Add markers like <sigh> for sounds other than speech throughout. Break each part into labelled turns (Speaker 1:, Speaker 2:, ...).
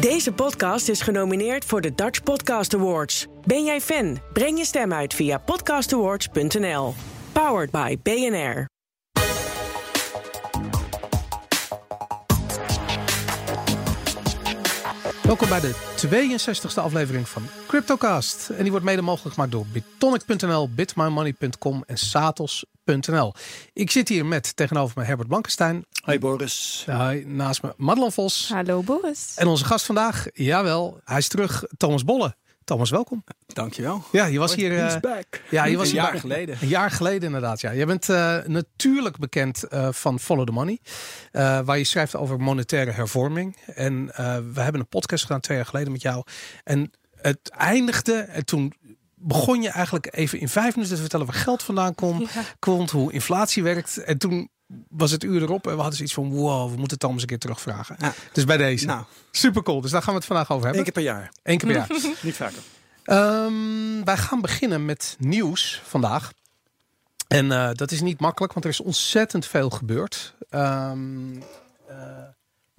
Speaker 1: Deze podcast is genomineerd voor de Dutch Podcast Awards. Ben jij fan? Breng je stem uit via podcastawards.nl. Powered by BNR.
Speaker 2: Welkom bij de 62e aflevering van CryptoCast. En die wordt mede mogelijk gemaakt door bitonic.nl, bitmymoney.com en Ik zit hier met tegenover me Herbert Blankenstein.
Speaker 3: Hoi Boris.
Speaker 2: Hi, naast me Madelon Vos.
Speaker 4: Hallo Boris.
Speaker 2: En onze gast vandaag, jawel, hij is terug, Thomas Bolle. Thomas, welkom.
Speaker 3: Dankjewel.
Speaker 2: Ja, je was hier.
Speaker 3: He's
Speaker 2: eh,
Speaker 3: back.
Speaker 2: ja, je was
Speaker 3: een
Speaker 2: hier
Speaker 3: jaar
Speaker 2: bij-
Speaker 3: geleden.
Speaker 2: Een jaar geleden inderdaad, ja. Je bent eh, natuurlijk bekend eh, van Follow the Money. eh, waar je schrijft over monetaire hervorming. En eh, we hebben een podcast gedaan twee jaar geleden met jou. En het eindigde en toen begon je eigenlijk even in vijf minuten te vertellen waar geld vandaan komt.
Speaker 4: Ja.
Speaker 2: komt hoe inflatie werkt. En toen was het uur erop en we hadden zoiets van wow, we moeten Thomas een keer terugvragen.
Speaker 3: Ja.
Speaker 2: Dus bij deze.
Speaker 3: Nou,
Speaker 2: Super cool. Dus daar gaan we het vandaag over hebben.
Speaker 3: keer per jaar.
Speaker 2: Eén keer per jaar. <laughs>
Speaker 3: Niet vaker.
Speaker 2: Ehm, wij gaan beginnen met nieuws vandaag. En eh, dat is niet makkelijk, want er is ontzettend veel gebeurd. Ehm, eh,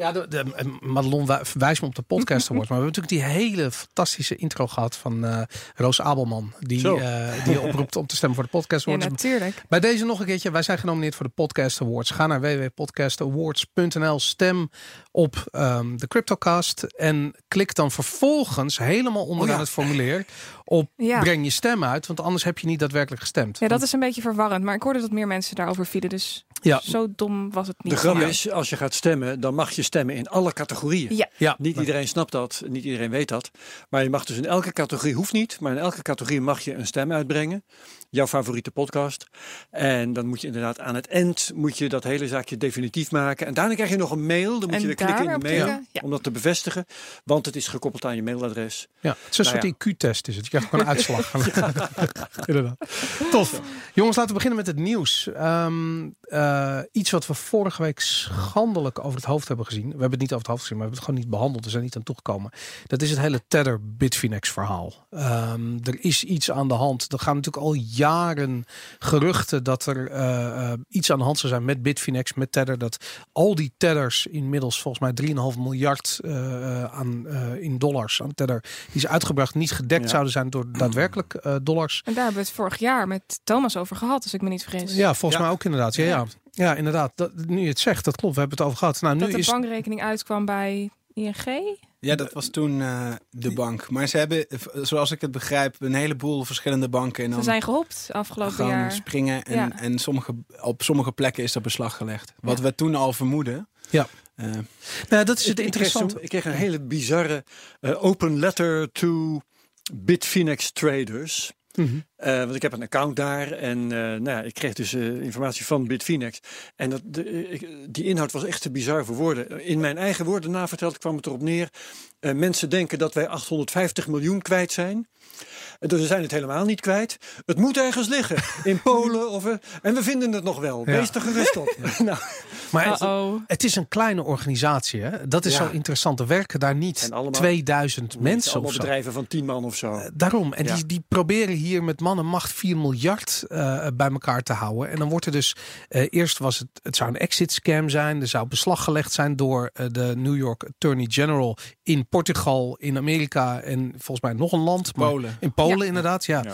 Speaker 2: ja, de, de, eh, Madelon wij- verwijst me op de podcast awards. Maar we hebben natuurlijk die hele fantastische intro gehad van eh, Roos Abelman. Die, eh, die oproept om te stemmen voor de podcast <laughs>
Speaker 4: Ja,
Speaker 2: awards.
Speaker 4: natuurlijk.
Speaker 2: Bij deze nog een keertje. Wij zijn genomineerd voor de Podcast Awards. Ga naar www.podcastawards.nl. Stem op ehm, de Cryptocast. En klik dan vervolgens helemaal onderaan
Speaker 3: Oh ja.
Speaker 2: het formulier op <laughs>
Speaker 4: Ja.
Speaker 2: breng je stem uit. Want anders heb je niet daadwerkelijk gestemd.
Speaker 4: Ja, dat is een beetje verwarrend. Maar ik hoorde dat meer mensen daarover vielen. Dus
Speaker 2: Ja.
Speaker 4: zo dom was het niet.
Speaker 3: De grap
Speaker 4: Ja.
Speaker 3: is, als je gaat stemmen, dan mag je stemmen in alle categorieën.
Speaker 4: Ja.
Speaker 2: ja,
Speaker 3: Niet iedereen snapt dat, niet iedereen weet dat. Maar je mag dus in elke categorie, hoeft niet, maar in elke categorie mag je een stem uitbrengen. Jouw favoriete podcast. En dan moet je inderdaad aan het eind moet je dat hele zaakje definitief maken. En daarna krijg je nog een mail. Dan moet
Speaker 4: En
Speaker 3: je weer klikken in de mail
Speaker 4: ja.
Speaker 3: om dat te bevestigen. Want het is gekoppeld aan je mailadres.
Speaker 2: ja. Het is een
Speaker 3: Nou
Speaker 2: soort IQ-test is het. Je krijgt gewoon een <laughs> uitslag. <laughs> Inderdaad. Tof. Jongens, laten we beginnen met het nieuws. Ehm, eh, iets wat we vorige week schandelijk over het hoofd hebben gezien. We hebben het niet over het hoofd gezien, maar we hebben het gewoon niet behandeld. We zijn niet aan toegekomen. Dat is het hele Tether Bitfinex verhaal. Ehm, er is iets aan de hand. Er gaan natuurlijk al jaren geruchten dat er eh, eh, iets aan de hand zou zijn met Bitfinex, met Tether. Dat al die Tethers inmiddels volgens mij 3,5 miljard eh, aan, eh, in dollars aan Tether die is uitgebracht niet gedekt
Speaker 3: Ja.
Speaker 2: zouden zijn door <clears throat> daadwerkelijk eh, dollars.
Speaker 4: En daar hebben we het vorig jaar met Thomas over gehad, als ik me niet vergis.
Speaker 2: Ja, volgens
Speaker 3: Ja.
Speaker 2: mij ook inderdaad. Ja, ja. ja inderdaad. Dat, nu je het zegt, dat klopt. We hebben het over gehad. Nou, nu
Speaker 4: dat de
Speaker 2: is
Speaker 4: bankrekening uitkwam bij ING.
Speaker 5: Ja, dat was toen eh, de bank. Maar ze hebben, zoals ik het begrijp, een heleboel verschillende banken. En dan
Speaker 4: Ze zijn gehopt afgelopen jaar.
Speaker 5: springen. En,
Speaker 4: Ja.
Speaker 5: en sommige, op sommige plekken is er beslag gelegd. Wat we toen al vermoeden.
Speaker 2: Ja.
Speaker 5: Eh,
Speaker 2: nou, dat is het
Speaker 3: Ik- ik kreeg
Speaker 2: interessante.
Speaker 3: Ik kreeg een hele bizarre eh, open letter to Bitfinex traders.
Speaker 2: Mhm.
Speaker 3: Eh, want ik heb een account daar en eh, nou ja, ik kreeg dus eh, informatie van Bitfinex. En dat, de, die inhoud was echt te bizar voor woorden. In mijn eigen woorden naverteld kwam het erop neer. mensen denken dat wij 850 miljoen kwijt zijn. Dus we zijn het helemaal niet kwijt. Het moet ergens liggen. In <laughs> Polen of... eh, en we vinden het nog wel.
Speaker 2: Ja.
Speaker 3: Wees er gerust op. <laughs> nou,
Speaker 2: Maar het,
Speaker 4: Uh-oh.
Speaker 2: het is een kleine organisatie. Hè? Dat is
Speaker 3: Ja.
Speaker 2: zo interessant. Er werken daar niet
Speaker 3: En allemaal-
Speaker 2: 2000 mensen
Speaker 3: allemaal
Speaker 2: of zo.
Speaker 3: bedrijven van 10 man of zo.
Speaker 2: Eh, Daarom. En
Speaker 3: Ja.
Speaker 2: die, die proberen hier met man en macht 4 miljard eh, bij elkaar te houden. En dan wordt er dus. eh, eerst was het. Het zou een exit scam zijn. Er zou beslag gelegd zijn door de New York Attorney General in Portugal, in Amerika en volgens mij nog een land. maar-
Speaker 5: Polen.
Speaker 2: In Polen,
Speaker 4: Ja.
Speaker 2: inderdaad. Ja.
Speaker 3: Ja.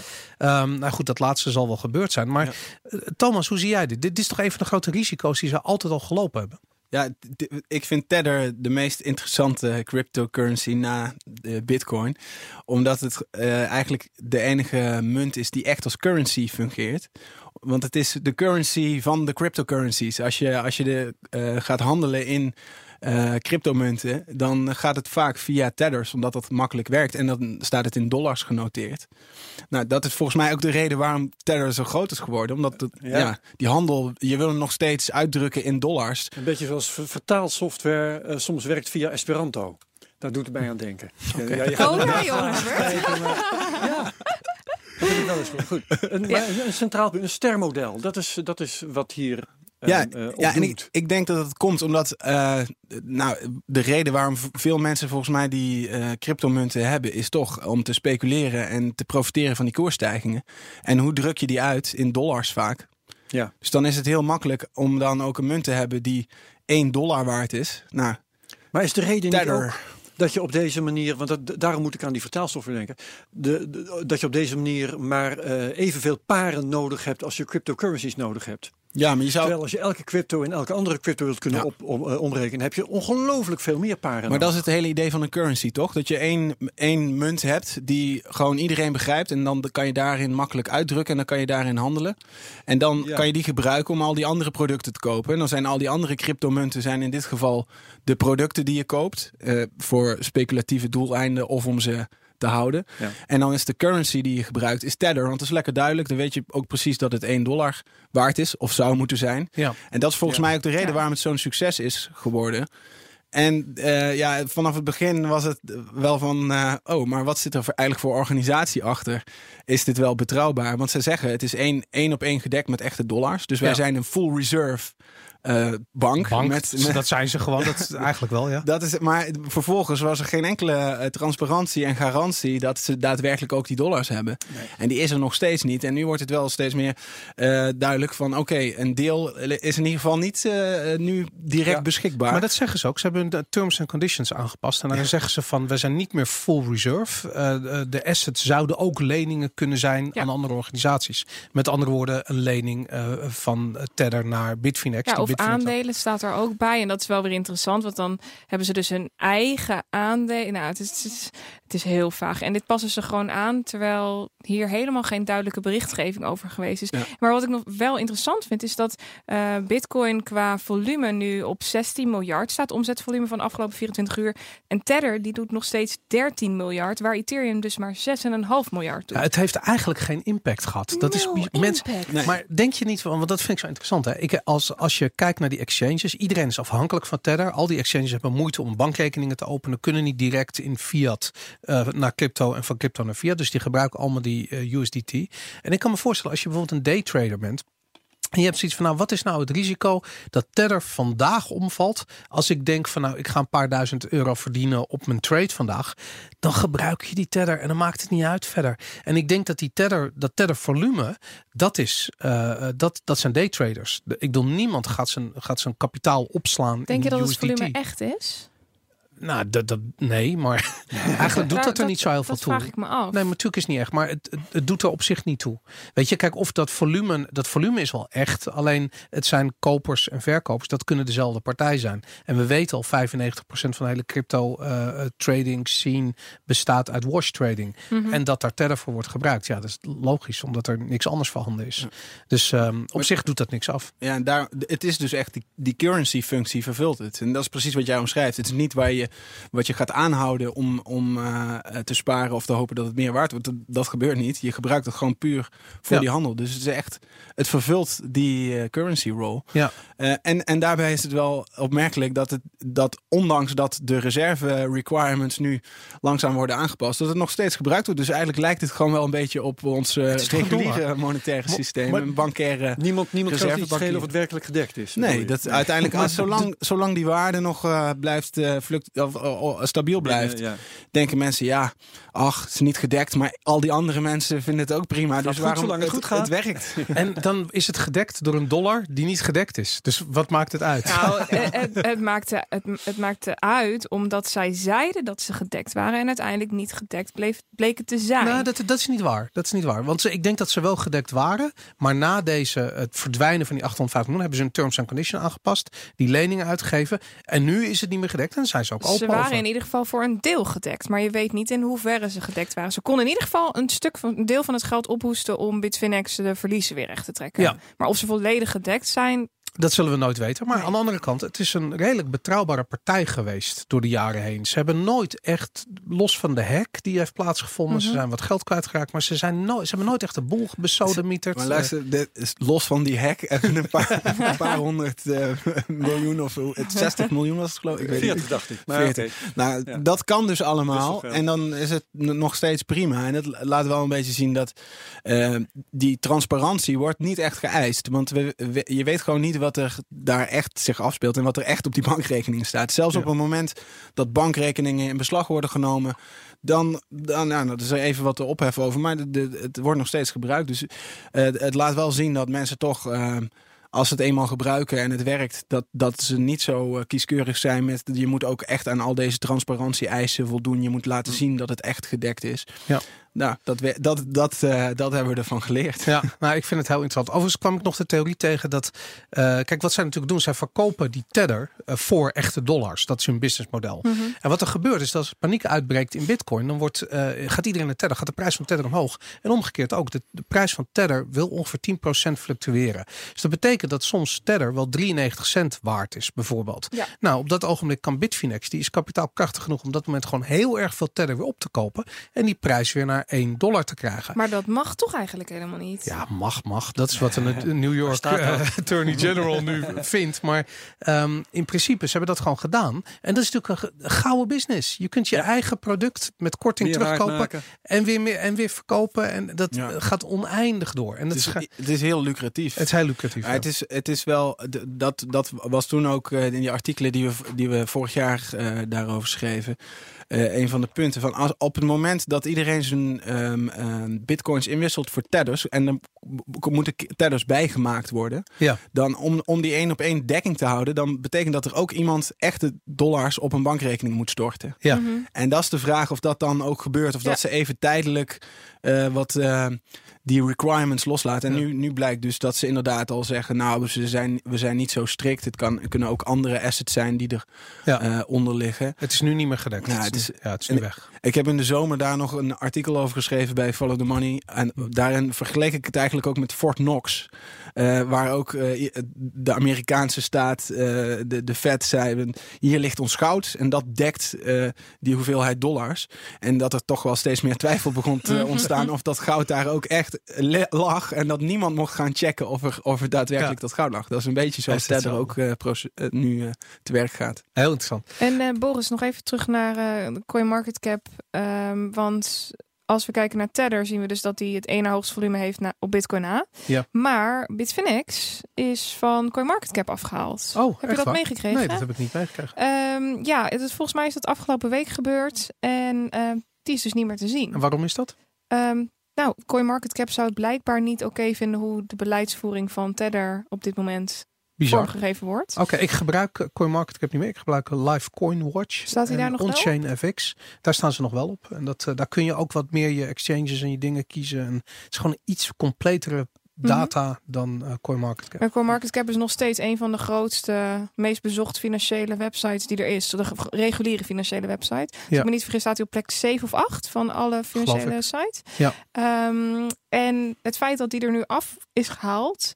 Speaker 2: Ehm, nou goed, dat laatste zal wel gebeurd zijn. Maar
Speaker 3: Ja.
Speaker 2: eh, Thomas, hoe zie jij dit? Dit is toch een van de grote risico's die ze altijd al gelopen hebben?
Speaker 5: ja, ik vind Tether de meest interessante cryptocurrency na de Bitcoin. Omdat het eh, eigenlijk de enige munt is die echt als currency fungeert. Want het is de currency van de cryptocurrencies. Als je, als je de, eh, gaat handelen in eh, cryptomunten, dan gaat het vaak via tethers, omdat dat makkelijk werkt. En dan staat het in dollars genoteerd. Nou, dat is volgens mij ook de reden waarom tether zo groot is geworden. Omdat het,
Speaker 3: Ja.
Speaker 5: ja. die handel, je wil hem nog steeds uitdrukken in dollars.
Speaker 3: Een beetje zoals ver- vertaalsoftware eh, soms werkt via Esperanto. Daar doet het mij aan denken. <laughs> Ja, je gaat
Speaker 4: Oh
Speaker 3: er
Speaker 4: ja.
Speaker 3: Dat wel eens goed. Een, een centraal punt, een stermodel. Dat is, dat is wat hier
Speaker 5: Ja,
Speaker 3: eh, op
Speaker 5: ja en ik, ik denk dat het komt omdat eh, nou, de reden waarom veel mensen volgens mij die eh, cryptomunten hebben, is toch om te speculeren en te profiteren van die koersstijgingen. En hoe druk je die uit? In dollars vaak.
Speaker 3: Ja.
Speaker 5: Dus dan is het heel makkelijk om dan ook een munt te hebben die 1 dollar waard is. Nou,
Speaker 3: Maar is de reden niet
Speaker 5: Tether.
Speaker 3: ook dat je op deze manier, want dat, daarom moet ik aan die vertaalsoftware denken, de, de- dat je op deze manier maar eh, evenveel paren nodig hebt als je cryptocurrencies nodig hebt.
Speaker 5: Ja, maar je zou.
Speaker 3: Terwijl als je elke crypto in elke andere crypto wilt kunnen
Speaker 5: Ja.
Speaker 3: op, om, eh, omrekenen, heb je ongelooflijk veel meer paren.
Speaker 5: Maar dat is het hele idee van een currency, toch? Dat je één, één munt hebt die gewoon iedereen begrijpt. En dan kan je daarin makkelijk uitdrukken en dan kan je daarin handelen. En dan
Speaker 3: Ja.
Speaker 5: kan je die gebruiken om al die andere producten te kopen. En dan zijn al die andere cryptomunten zijn in dit geval de producten die je koopt. eh, voor speculatieve doeleinden of om ze te houden.
Speaker 3: Ja.
Speaker 5: En dan is de currency die je gebruikt is Tether. Want dat is lekker duidelijk. Dan weet je ook precies dat het 1 dollar waard is of zou moeten zijn.
Speaker 2: Ja.
Speaker 5: En dat is volgens
Speaker 3: Ja.
Speaker 5: mij ook de reden
Speaker 4: Ja.
Speaker 5: waarom het zo'n succes is geworden. En eh, ja, vanaf het begin was het wel van, eh, oh, maar wat zit er voor, eigenlijk voor organisatie achter? Is dit wel betrouwbaar? Want ze zeggen, het is één, één op één gedekt met echte dollars. Dus wij
Speaker 2: Ja.
Speaker 5: zijn een full reserve eh, bank.
Speaker 2: Bank,
Speaker 5: met, <laughs> met-
Speaker 2: dat zijn ze gewoon. Dat is <laughs> eigenlijk wel, ja.
Speaker 5: dat is, maar vervolgens was er geen enkele eh, transparantie en garantie dat ze daadwerkelijk ook die dollars hebben. En die is er nog steeds niet. En nu wordt het wel steeds meer eh, duidelijk van oké, een deel is in ieder geval niet eh, nu direct
Speaker 3: Ja.
Speaker 5: beschikbaar.
Speaker 2: Maar dat zeggen ze ook. Ze hebben de terms and conditions aangepast. En dan zeggen ze van, we zijn niet meer full reserve. Eh, de- assets zouden ook leningen kunnen zijn
Speaker 4: Ja.
Speaker 2: aan andere organisaties. Met andere woorden, een lening eh, van Tether naar Bitfinex.
Speaker 4: Ja,
Speaker 2: die
Speaker 4: of
Speaker 2: Bitfinex
Speaker 4: aandelen staat er ook bij. En dat is wel weer interessant, want dan hebben ze dus hun eigen aandelen. Nou, het is, het is, het is heel vaag. En dit passen ze gewoon aan, terwijl hier helemaal geen duidelijke berichtgeving over geweest is.
Speaker 5: Ja.
Speaker 4: Maar wat ik nog wel interessant vind, is dat eh, Bitcoin qua volume nu op 16 miljard staat. Omzetvolume van de afgelopen 24 uur. En Tether, die doet nog steeds 13 miljard, waar Ethereum dus maar 6,5 miljard doet.
Speaker 2: Ja, het heeft eigenlijk geen impact gehad. Dat is mensen.
Speaker 5: Nee.
Speaker 2: Maar denk je niet, want dat vind ik zo interessant. Hè? Ik, als, als je kijkt naar die exchanges, iedereen is afhankelijk van Tether. Al die exchanges hebben moeite om bankrekeningen te openen, kunnen niet direct in fiat eh, naar crypto en van crypto naar fiat. Dus die gebruiken allemaal die eh, USDT. En ik kan me voorstellen, als je bijvoorbeeld een daytrader bent. En je hebt zoiets van, nou, wat is nou het risico dat Tether vandaag omvalt? Als ik denk van, nou, ik ga een paar duizend euro verdienen op mijn trade vandaag. Dan gebruik je die Tether en dan maakt het niet uit verder. En ik denk dat die Tether, dat Tether volume, dat is, eh, dat, dat zijn daytraders. De- Ik bedoel, niemand gaat zijn, gaat zijn kapitaal opslaan
Speaker 4: Denk je
Speaker 2: in
Speaker 4: dat het
Speaker 2: USDT.
Speaker 4: volume echt is?
Speaker 2: Nou, dat, dat, nee, maar <laughs> eigenlijk doet dat er niet zo heel veel
Speaker 4: dat
Speaker 2: toe.
Speaker 4: vraag ik me af.
Speaker 2: Nee, maar natuurlijk is het niet echt. Maar het, het, het doet er op zich niet toe. Weet je, kijk, of dat volume, dat volume is wel echt. Alleen het zijn kopers en verkopers. Dat kunnen dezelfde partij zijn. En we weten al 95% van de hele crypto eh, eh, trading scene bestaat uit wash trading.
Speaker 4: Mhm.
Speaker 2: En dat daar Tether voor wordt gebruikt. Ja, dat is logisch, omdat er niks anders voorhanden is. Dus ehm, op zich doet dat niks af.
Speaker 5: Ja, en daar, het is dus echt die, die currency functie vervult het. En dat is precies wat jij omschrijft. Het is niet waar je, wat je gaat aanhouden om, om eh, te sparen of te hopen dat het meer waard wordt. Dat, dat gebeurt niet. Je gebruikt het gewoon puur voor
Speaker 2: Ja.
Speaker 5: die handel. Dus het is echt, het vervult die eh, currency role.
Speaker 2: Ja.
Speaker 5: Eh, en, en daarbij is het wel opmerkelijk dat, het, dat ondanks dat de reserve requirements nu langzaam worden aangepast, dat het nog steeds gebruikt wordt. Dus eigenlijk lijkt het gewoon wel een beetje op ons reguliere monetaire systeem.
Speaker 2: maar-
Speaker 5: een bankaire.
Speaker 3: Niemand, niemand kan het schelen of het werkelijk gedekt is.
Speaker 5: Nee, dat uiteindelijk, als, zolang, zolang die waarde nog blijft eh, fluct, of, of- of stabiel blijft,
Speaker 3: Ja.
Speaker 5: denken mensen ja, ach, het is niet gedekt, maar al die andere mensen vinden het ook prima. dus
Speaker 3: goed,
Speaker 5: waarom
Speaker 3: zolang het goed gaat.
Speaker 5: Het werkt. <laughs>
Speaker 2: En dan is het gedekt door een dollar die niet gedekt is. Dus wat maakt het uit?
Speaker 4: Nou, <laughs> het, het, het maakte, het, het maakte uit omdat zij zeiden dat ze gedekt waren en uiteindelijk niet gedekt bleef, bleken te zijn.
Speaker 2: Nou, dat, dat is niet waar. Dat is niet waar. Want ze, ik denk dat ze wel gedekt waren. Maar na deze, het verdwijnen van die 850 miljoen hebben ze een terms and condition aangepast. Die leningen uitgegeven. En nu is het niet meer gedekt. En zijn ze ook
Speaker 4: Ze waren in ieder geval voor een deel gedekt, maar je weet niet in hoeverre ze gedekt waren. Ze konden in ieder geval een stuk van een deel van het geld ophoesten om Bitfinex de verliezen weer recht te trekken.
Speaker 2: Ja.
Speaker 4: Maar of ze volledig gedekt zijn,
Speaker 2: Dat zullen we nooit weten. Maar
Speaker 4: Nee.
Speaker 2: aan de andere kant, het is een redelijk betrouwbare partij geweest door de jaren heen. Ze hebben nooit echt, los van de hack die heeft plaatsgevonden, ze
Speaker 4: Mhm.
Speaker 2: zijn wat geld kwijtgeraakt. Maar ze, zijn nooit, ze hebben nooit echt de boel besodemieterd.
Speaker 5: Maar luister, dit is los van die hack, even een paar, <laughs> een paar honderd eh, miljoen of hoe- het 60 miljoen was het geloof ik. ik. weet het niet.
Speaker 3: 40 dacht ik. Maar
Speaker 5: 40.
Speaker 3: oké.
Speaker 5: Nou,
Speaker 3: Ja.
Speaker 5: dat kan dus allemaal.
Speaker 3: wel.
Speaker 5: En dan is het nog steeds prima. En het laat wel een beetje zien dat eh, die transparantie wordt niet echt geëist. Want we, we- je weet gewoon niet wat er daar echt zich afspeelt en wat er echt op die <laughs> bankrekening staat. Zelfs
Speaker 2: Ja.
Speaker 5: op het moment dat bankrekeningen in beslag worden genomen. Dan, dan nou, dat is er even wat te opheffen over. Maar de, de- het wordt nog steeds gebruikt. Dus eh, het laat wel zien dat mensen toch. eh, als ze het eenmaal gebruiken en het werkt, dat, dat ze niet zo eh, kieskeurig zijn met. Je moet ook echt aan al deze transparantie-eisen voldoen. Je moet laten zien dat het echt gedekt is.
Speaker 2: Ja.
Speaker 5: Nou, dat, we- dat, dat, eh, dat hebben we ervan geleerd.
Speaker 2: Ja, nou, ik vind het heel interessant. Overigens kwam ik nog de theorie tegen dat. eh, kijk, wat zij natuurlijk doen, zij verkopen die tether eh, voor echte dollars. Dat is hun businessmodel.
Speaker 4: Mhm.
Speaker 2: En wat er gebeurt is dat als paniek uitbreekt in Bitcoin, dan wordt, eh, gaat iedereen naar tether, gaat de prijs van tether omhoog. En omgekeerd ook. De, de prijs van tether wil ongeveer 10% fluctueren. Dus dat betekent dat soms tether wel 93 cent waard is, bijvoorbeeld.
Speaker 4: Ja.
Speaker 2: Nou, op dat ogenblik kan Bitfinex, die is kapitaalkrachtig genoeg om op dat moment gewoon heel erg veel tether weer op te kopen. En die prijs weer naar 1 dollar te krijgen.
Speaker 4: Maar dat mag toch eigenlijk helemaal niet?
Speaker 2: Ja, mag, mag. Dat is wat een New York eh, Attorney General nu <laughs> vindt. Maar ehm, in principe, ze hebben dat gewoon gedaan. En dat is natuurlijk een gouden business. Je kunt je
Speaker 3: Ja.
Speaker 2: eigen product met korting
Speaker 3: Meer
Speaker 2: terugkopen en weer, meer, en weer verkopen. En dat
Speaker 5: Ja.
Speaker 2: gaat oneindig door. En
Speaker 5: Het
Speaker 2: dat
Speaker 5: is,
Speaker 2: is,
Speaker 5: het is heel lucratief.
Speaker 2: het is heel lucratief. Ja.
Speaker 5: het, is, het is wel, dat, dat was toen ook eh, in die artikelen die we, die we vorig jaar eh, daarover schreven. eh, een van de punten van als, op het moment dat iedereen zijn ehm, ehm, bitcoins inwisselt voor tethers en dan moeten tethers bijgemaakt worden,
Speaker 2: Ja.
Speaker 5: dan om, om die één op één dekking te houden, dan betekent dat er ook iemand echte dollars op een bankrekening moet storten.
Speaker 2: Ja.
Speaker 4: Mhm.
Speaker 5: En dat is de vraag of dat dan ook gebeurt. Of
Speaker 4: Ja.
Speaker 5: dat ze even tijdelijk eh, wat eh, die requirements loslaten. En
Speaker 2: Ja.
Speaker 5: nu, nu blijkt dus dat ze inderdaad al zeggen... nou, ze zijn, we zijn niet zo strikt. Het kan, kunnen ook andere assets zijn die
Speaker 2: Ja.
Speaker 5: eronder onder liggen.
Speaker 2: Het is nu niet meer gedekt.
Speaker 5: Nou,
Speaker 2: het, is,
Speaker 5: is-
Speaker 2: ja, het is nu
Speaker 5: en-
Speaker 2: weg.
Speaker 5: Ik heb in de zomer daar nog een artikel over geschreven bij Follow the Money. En daarin vergeleek ik het eigenlijk ook met Fort Knox. Eh, waar ook eh, de Amerikaanse staat, eh, de, de Fed, zei... hier ligt ons goud en dat dekt eh, die hoeveelheid dollars. En dat er toch wel steeds meer twijfel begon te <laughs> ontstaan... of dat goud daar ook echt lag. En dat niemand mocht gaan checken of er, of er daadwerkelijk dat goud lag. Dat is een beetje zoals
Speaker 2: zo?
Speaker 5: ook nu eh, te werk gaat.
Speaker 2: Heel interessant.
Speaker 4: En eh, Boris, nog even terug naar eh de CoinMarketCap. Ehm, want als we kijken naar Tether, zien we dus dat hij het ene hoogste volume heeft na, op Bitcoin na.
Speaker 2: Ja.
Speaker 4: Maar Bitfinex is van CoinMarketCap afgehaald.
Speaker 2: Oh,
Speaker 4: Heb je dat
Speaker 2: waar?
Speaker 4: meegekregen?
Speaker 2: Nee, dat heb ik niet meegekregen.
Speaker 4: Ehm, ja, het is, volgens mij is dat afgelopen week gebeurd. En ehm, die is dus niet meer te zien.
Speaker 2: En waarom is dat?
Speaker 4: Ehm, nou, CoinMarketCap zou het blijkbaar niet oké vinden hoe de beleidsvoering van Tether op dit moment
Speaker 2: Bizar.
Speaker 4: vormgegeven wordt.
Speaker 2: Oké, ik gebruik eh, CoinMarketCap niet meer. Ik gebruik eh, Live Coin Watch.
Speaker 4: Staat hij
Speaker 2: en
Speaker 4: daar nog wel?
Speaker 2: On-Chain FX. Daar staan ze nog wel op. En dat, eh, daar kun je ook wat meer je exchanges en je dingen kiezen. En het is gewoon een iets completere
Speaker 4: Mhm.
Speaker 2: data dan eh CoinMarketCap.
Speaker 4: Maar CoinMarketCap is nog steeds een van de grootste, meest bezocht financiële websites die er is. De reguliere financiële website. Als
Speaker 2: Ja.
Speaker 4: ik me niet vergis, staat hij op plek 7 of 8 van alle financiële sites.
Speaker 2: Ja.
Speaker 4: Ehm, en het feit dat die er nu af is gehaald,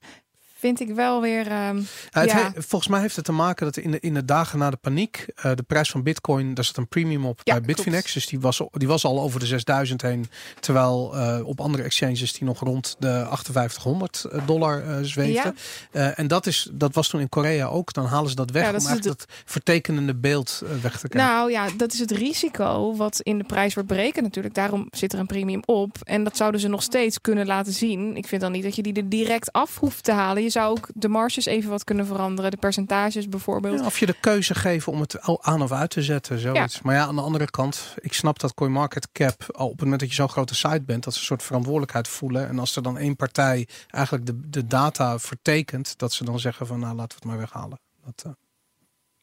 Speaker 4: vind ik wel weer. ehm,
Speaker 2: Uh, het
Speaker 4: Ja.
Speaker 2: he- volgens mij heeft het te maken dat in de, in de dagen na de paniek eh, de prijs van Bitcoin, daar zat een premium op
Speaker 4: Ja,
Speaker 2: bij Bitfinex.
Speaker 4: klopt.
Speaker 2: Dus die was, die was al over de 6000 heen. Terwijl eh, op andere exchanges die nog rond de 5800 dollar eh zweefden. Eh, en dat, is, dat was toen in Korea ook. Dan halen ze dat weg
Speaker 4: dat
Speaker 2: om eigenlijk dat vertekenende beeld weg te krijgen.
Speaker 4: Nou ja, dat is het risico wat in de prijs wordt berekend natuurlijk. Daarom zit er een premium op. En dat zouden ze nog steeds kunnen laten zien. Ik vind dan niet dat je die er direct af hoeft te halen. Je zou ook de marges even wat kunnen veranderen. De percentages bijvoorbeeld.
Speaker 2: Ja, of je de keuze geven om het aan of uit te zetten. Zoiets. Maar ja, aan de andere kant, ik snap dat CoinMarketCap al op het moment dat je zo'n grote site bent, dat ze een soort verantwoordelijkheid voelen. En als er dan één partij eigenlijk de, de data vertekent, dat ze dan zeggen van nou laten we het maar weghalen. Dat, eh,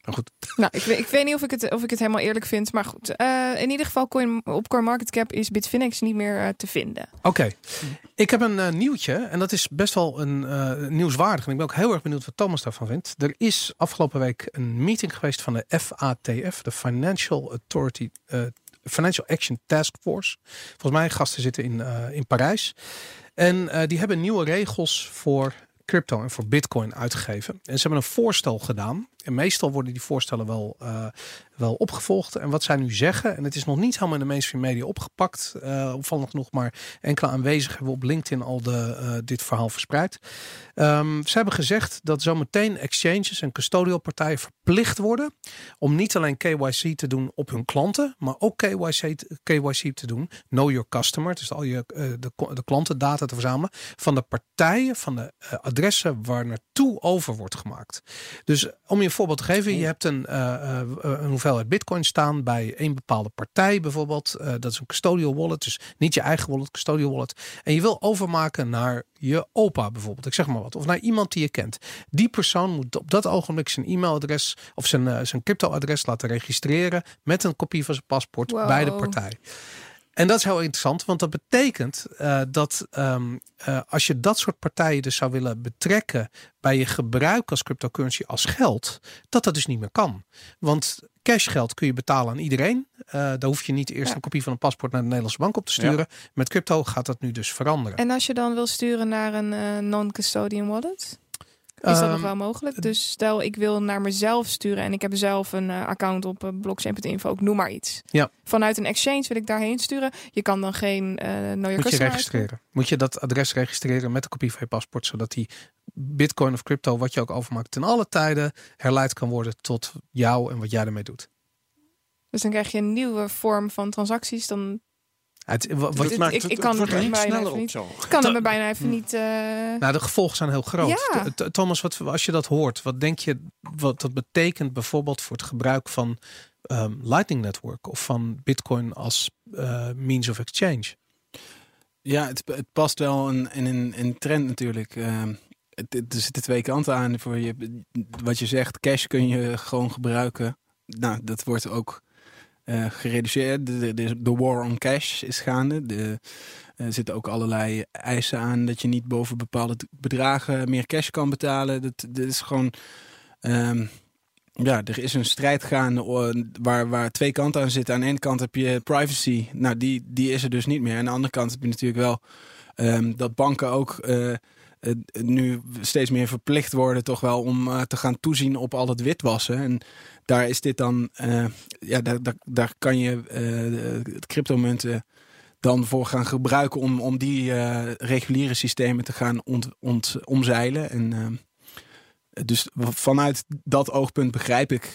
Speaker 2: maar goed.
Speaker 4: Nou, ik, weet- ik weet niet of ik, het, of ik het helemaal eerlijk vind. Maar goed, eh, in ieder geval coin, op CoinMarketCap is Bitfinex niet meer eh, te vinden.
Speaker 2: Oké, ik heb een eh, nieuwtje en dat is best wel een nieuwswaardig. En ik ben ook heel erg benieuwd wat Thomas daarvan vindt. Er is afgelopen week een meeting geweest van de FATF, de Financial Authority, Financial Action Task Force. Volgens mij gasten zitten in, in Parijs. En die hebben nieuwe regels voor crypto en voor bitcoin uitgegeven. En ze hebben een voorstel gedaan. Meestal worden die voorstellen wel, eh, wel opgevolgd. En wat zij nu zeggen, en het is nog niet helemaal in de mainstream media opgepakt, eh opvallend genoeg, maar enkele aanwezigen hebben op LinkedIn al de, eh, dit verhaal verspreid. Ehm, ze hebben gezegd dat zometeen exchanges en custodial partijen verplicht worden om niet alleen KYC te doen op hun klanten, maar ook KYC, KYC te doen. Know your customer, dus al je de, de klantendata te verzamelen van de partijen, van de adressen waar naartoe over wordt gemaakt. Dus om je voorbeeld geven. Je hebt een, uh, een hoeveelheid bitcoin staan bij een bepaalde partij bijvoorbeeld. Uh, dat is een custodial wallet, dus niet je eigen wallet, custodial wallet. En je wil overmaken naar je opa bijvoorbeeld, ik zeg maar wat. Of naar iemand die je kent. Die persoon moet op dat ogenblik zijn e-mailadres of zijn, zijn crypto-adres laten registreren met een kopie van zijn paspoort
Speaker 4: Wow.
Speaker 2: bij de partij. En dat is heel interessant, want dat betekent uh, dat um, uh, als je dat soort partijen dus zou willen betrekken bij je gebruik als cryptocurrency als geld, dat dat dus niet meer kan. Want cashgeld kun je betalen aan iedereen. Uh, daar hoef je niet eerst ja. een kopie van een paspoort naar de Nederlandse bank op te sturen. Ja. Met crypto gaat dat nu dus veranderen.
Speaker 4: En als je dan wil sturen naar een non-custodian wallet? Is dat um, nog wel mogelijk? Dus stel ik wil naar mezelf sturen en ik heb zelf een uh, account op uh, blockchain.info, ik noem maar iets.
Speaker 2: Ja.
Speaker 4: Vanuit een exchange wil ik daarheen sturen. Je kan dan geen uh,
Speaker 2: Moet je registreren. Moet je dat adres registreren met een kopie van je paspoort, zodat die bitcoin of crypto, wat je ook overmaakt, ten alle tijden herleid kan worden tot jou en wat jij ermee doet.
Speaker 4: Dus dan krijg je een nieuwe vorm van transacties. Dan
Speaker 2: het,
Speaker 3: wat, maakt ik, ik kan het wordt niet sneller
Speaker 4: niet,
Speaker 3: op zo.
Speaker 4: Ik kan er me bijna even niet... Uh...
Speaker 2: Nou, de gevolgen zijn heel groot.
Speaker 4: Ja.
Speaker 2: Thomas, wat, als je dat hoort, wat denk je wat dat betekent bijvoorbeeld voor het gebruik van um, Lightning Network of van Bitcoin als uh, means of exchange?
Speaker 5: Ja, het, het past wel in, in trend natuurlijk. Uh, het, er zitten twee kanten aan. Voor je, wat je zegt, cash kun je gewoon gebruiken. Nou, dat wordt ook gereduceerd. De, de, war on cash is gaande. De, er zitten ook allerlei eisen aan dat je niet boven bepaalde bedragen meer cash kan betalen. Dat, dat is gewoon. Um, ja, er is een strijd gaande waar, waar twee kanten aan zitten. Aan de ene kant heb je privacy. Nou, die, die is er dus niet meer. Aan de andere kant heb je natuurlijk wel um, dat banken ook. Uh, uh, nu steeds meer verplicht worden toch wel om uh, te gaan toezien op al het witwassen. En daar is dit dan, uh, ja, daar, daar, kan je cryptomunten dan voor gaan gebruiken om, om die reguliere systemen te gaan omzeilen. En dus vanuit dat oogpunt begrijp ik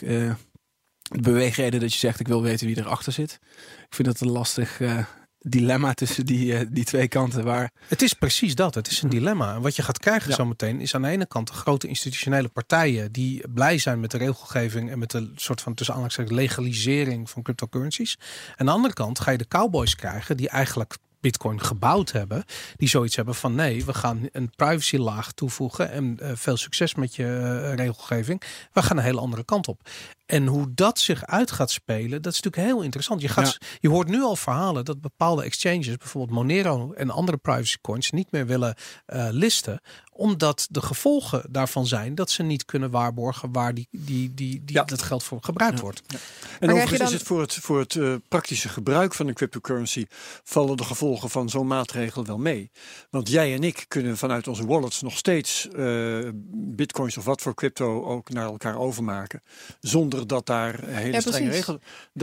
Speaker 5: de beweegreden dat je zegt ik wil weten wie erachter zit. Ik vind dat een lastig uh, dilemma tussen die, uh, die twee kanten. Waar...
Speaker 2: Het is precies dat. Het is een dilemma. En wat je gaat krijgen ja. zometeen is aan de ene kant de grote institutionele partijen die blij zijn met de regelgeving en met de soort van tussen aanhalingstekens legalisering van cryptocurrencies. Aan de andere kant ga je de cowboys krijgen die eigenlijk Bitcoin gebouwd hebben, die zoiets hebben van nee, we gaan een privacy laag toevoegen en uh, veel succes met je uh, regelgeving. We gaan een hele andere kant op. En hoe dat zich uit gaat spelen, dat is natuurlijk heel interessant. Je, gaat, ja. je hoort nu al verhalen dat bepaalde exchanges, bijvoorbeeld Monero en andere privacy coins, niet meer willen uh, listen omdat de gevolgen daarvan zijn dat ze niet kunnen waarborgen waar die, die, die, die, ja. dat geld voor gebruikt ja. wordt.
Speaker 3: Ja. En maar overigens dan... is het voor het, voor het uh, praktische gebruik van een cryptocurrency vallen de gevolgen van zo'n maatregel wel mee. Want jij en ik kunnen vanuit onze wallets nog steeds uh, bitcoins of wat voor crypto ook naar elkaar overmaken. Zonder dat daar hele strenge regels.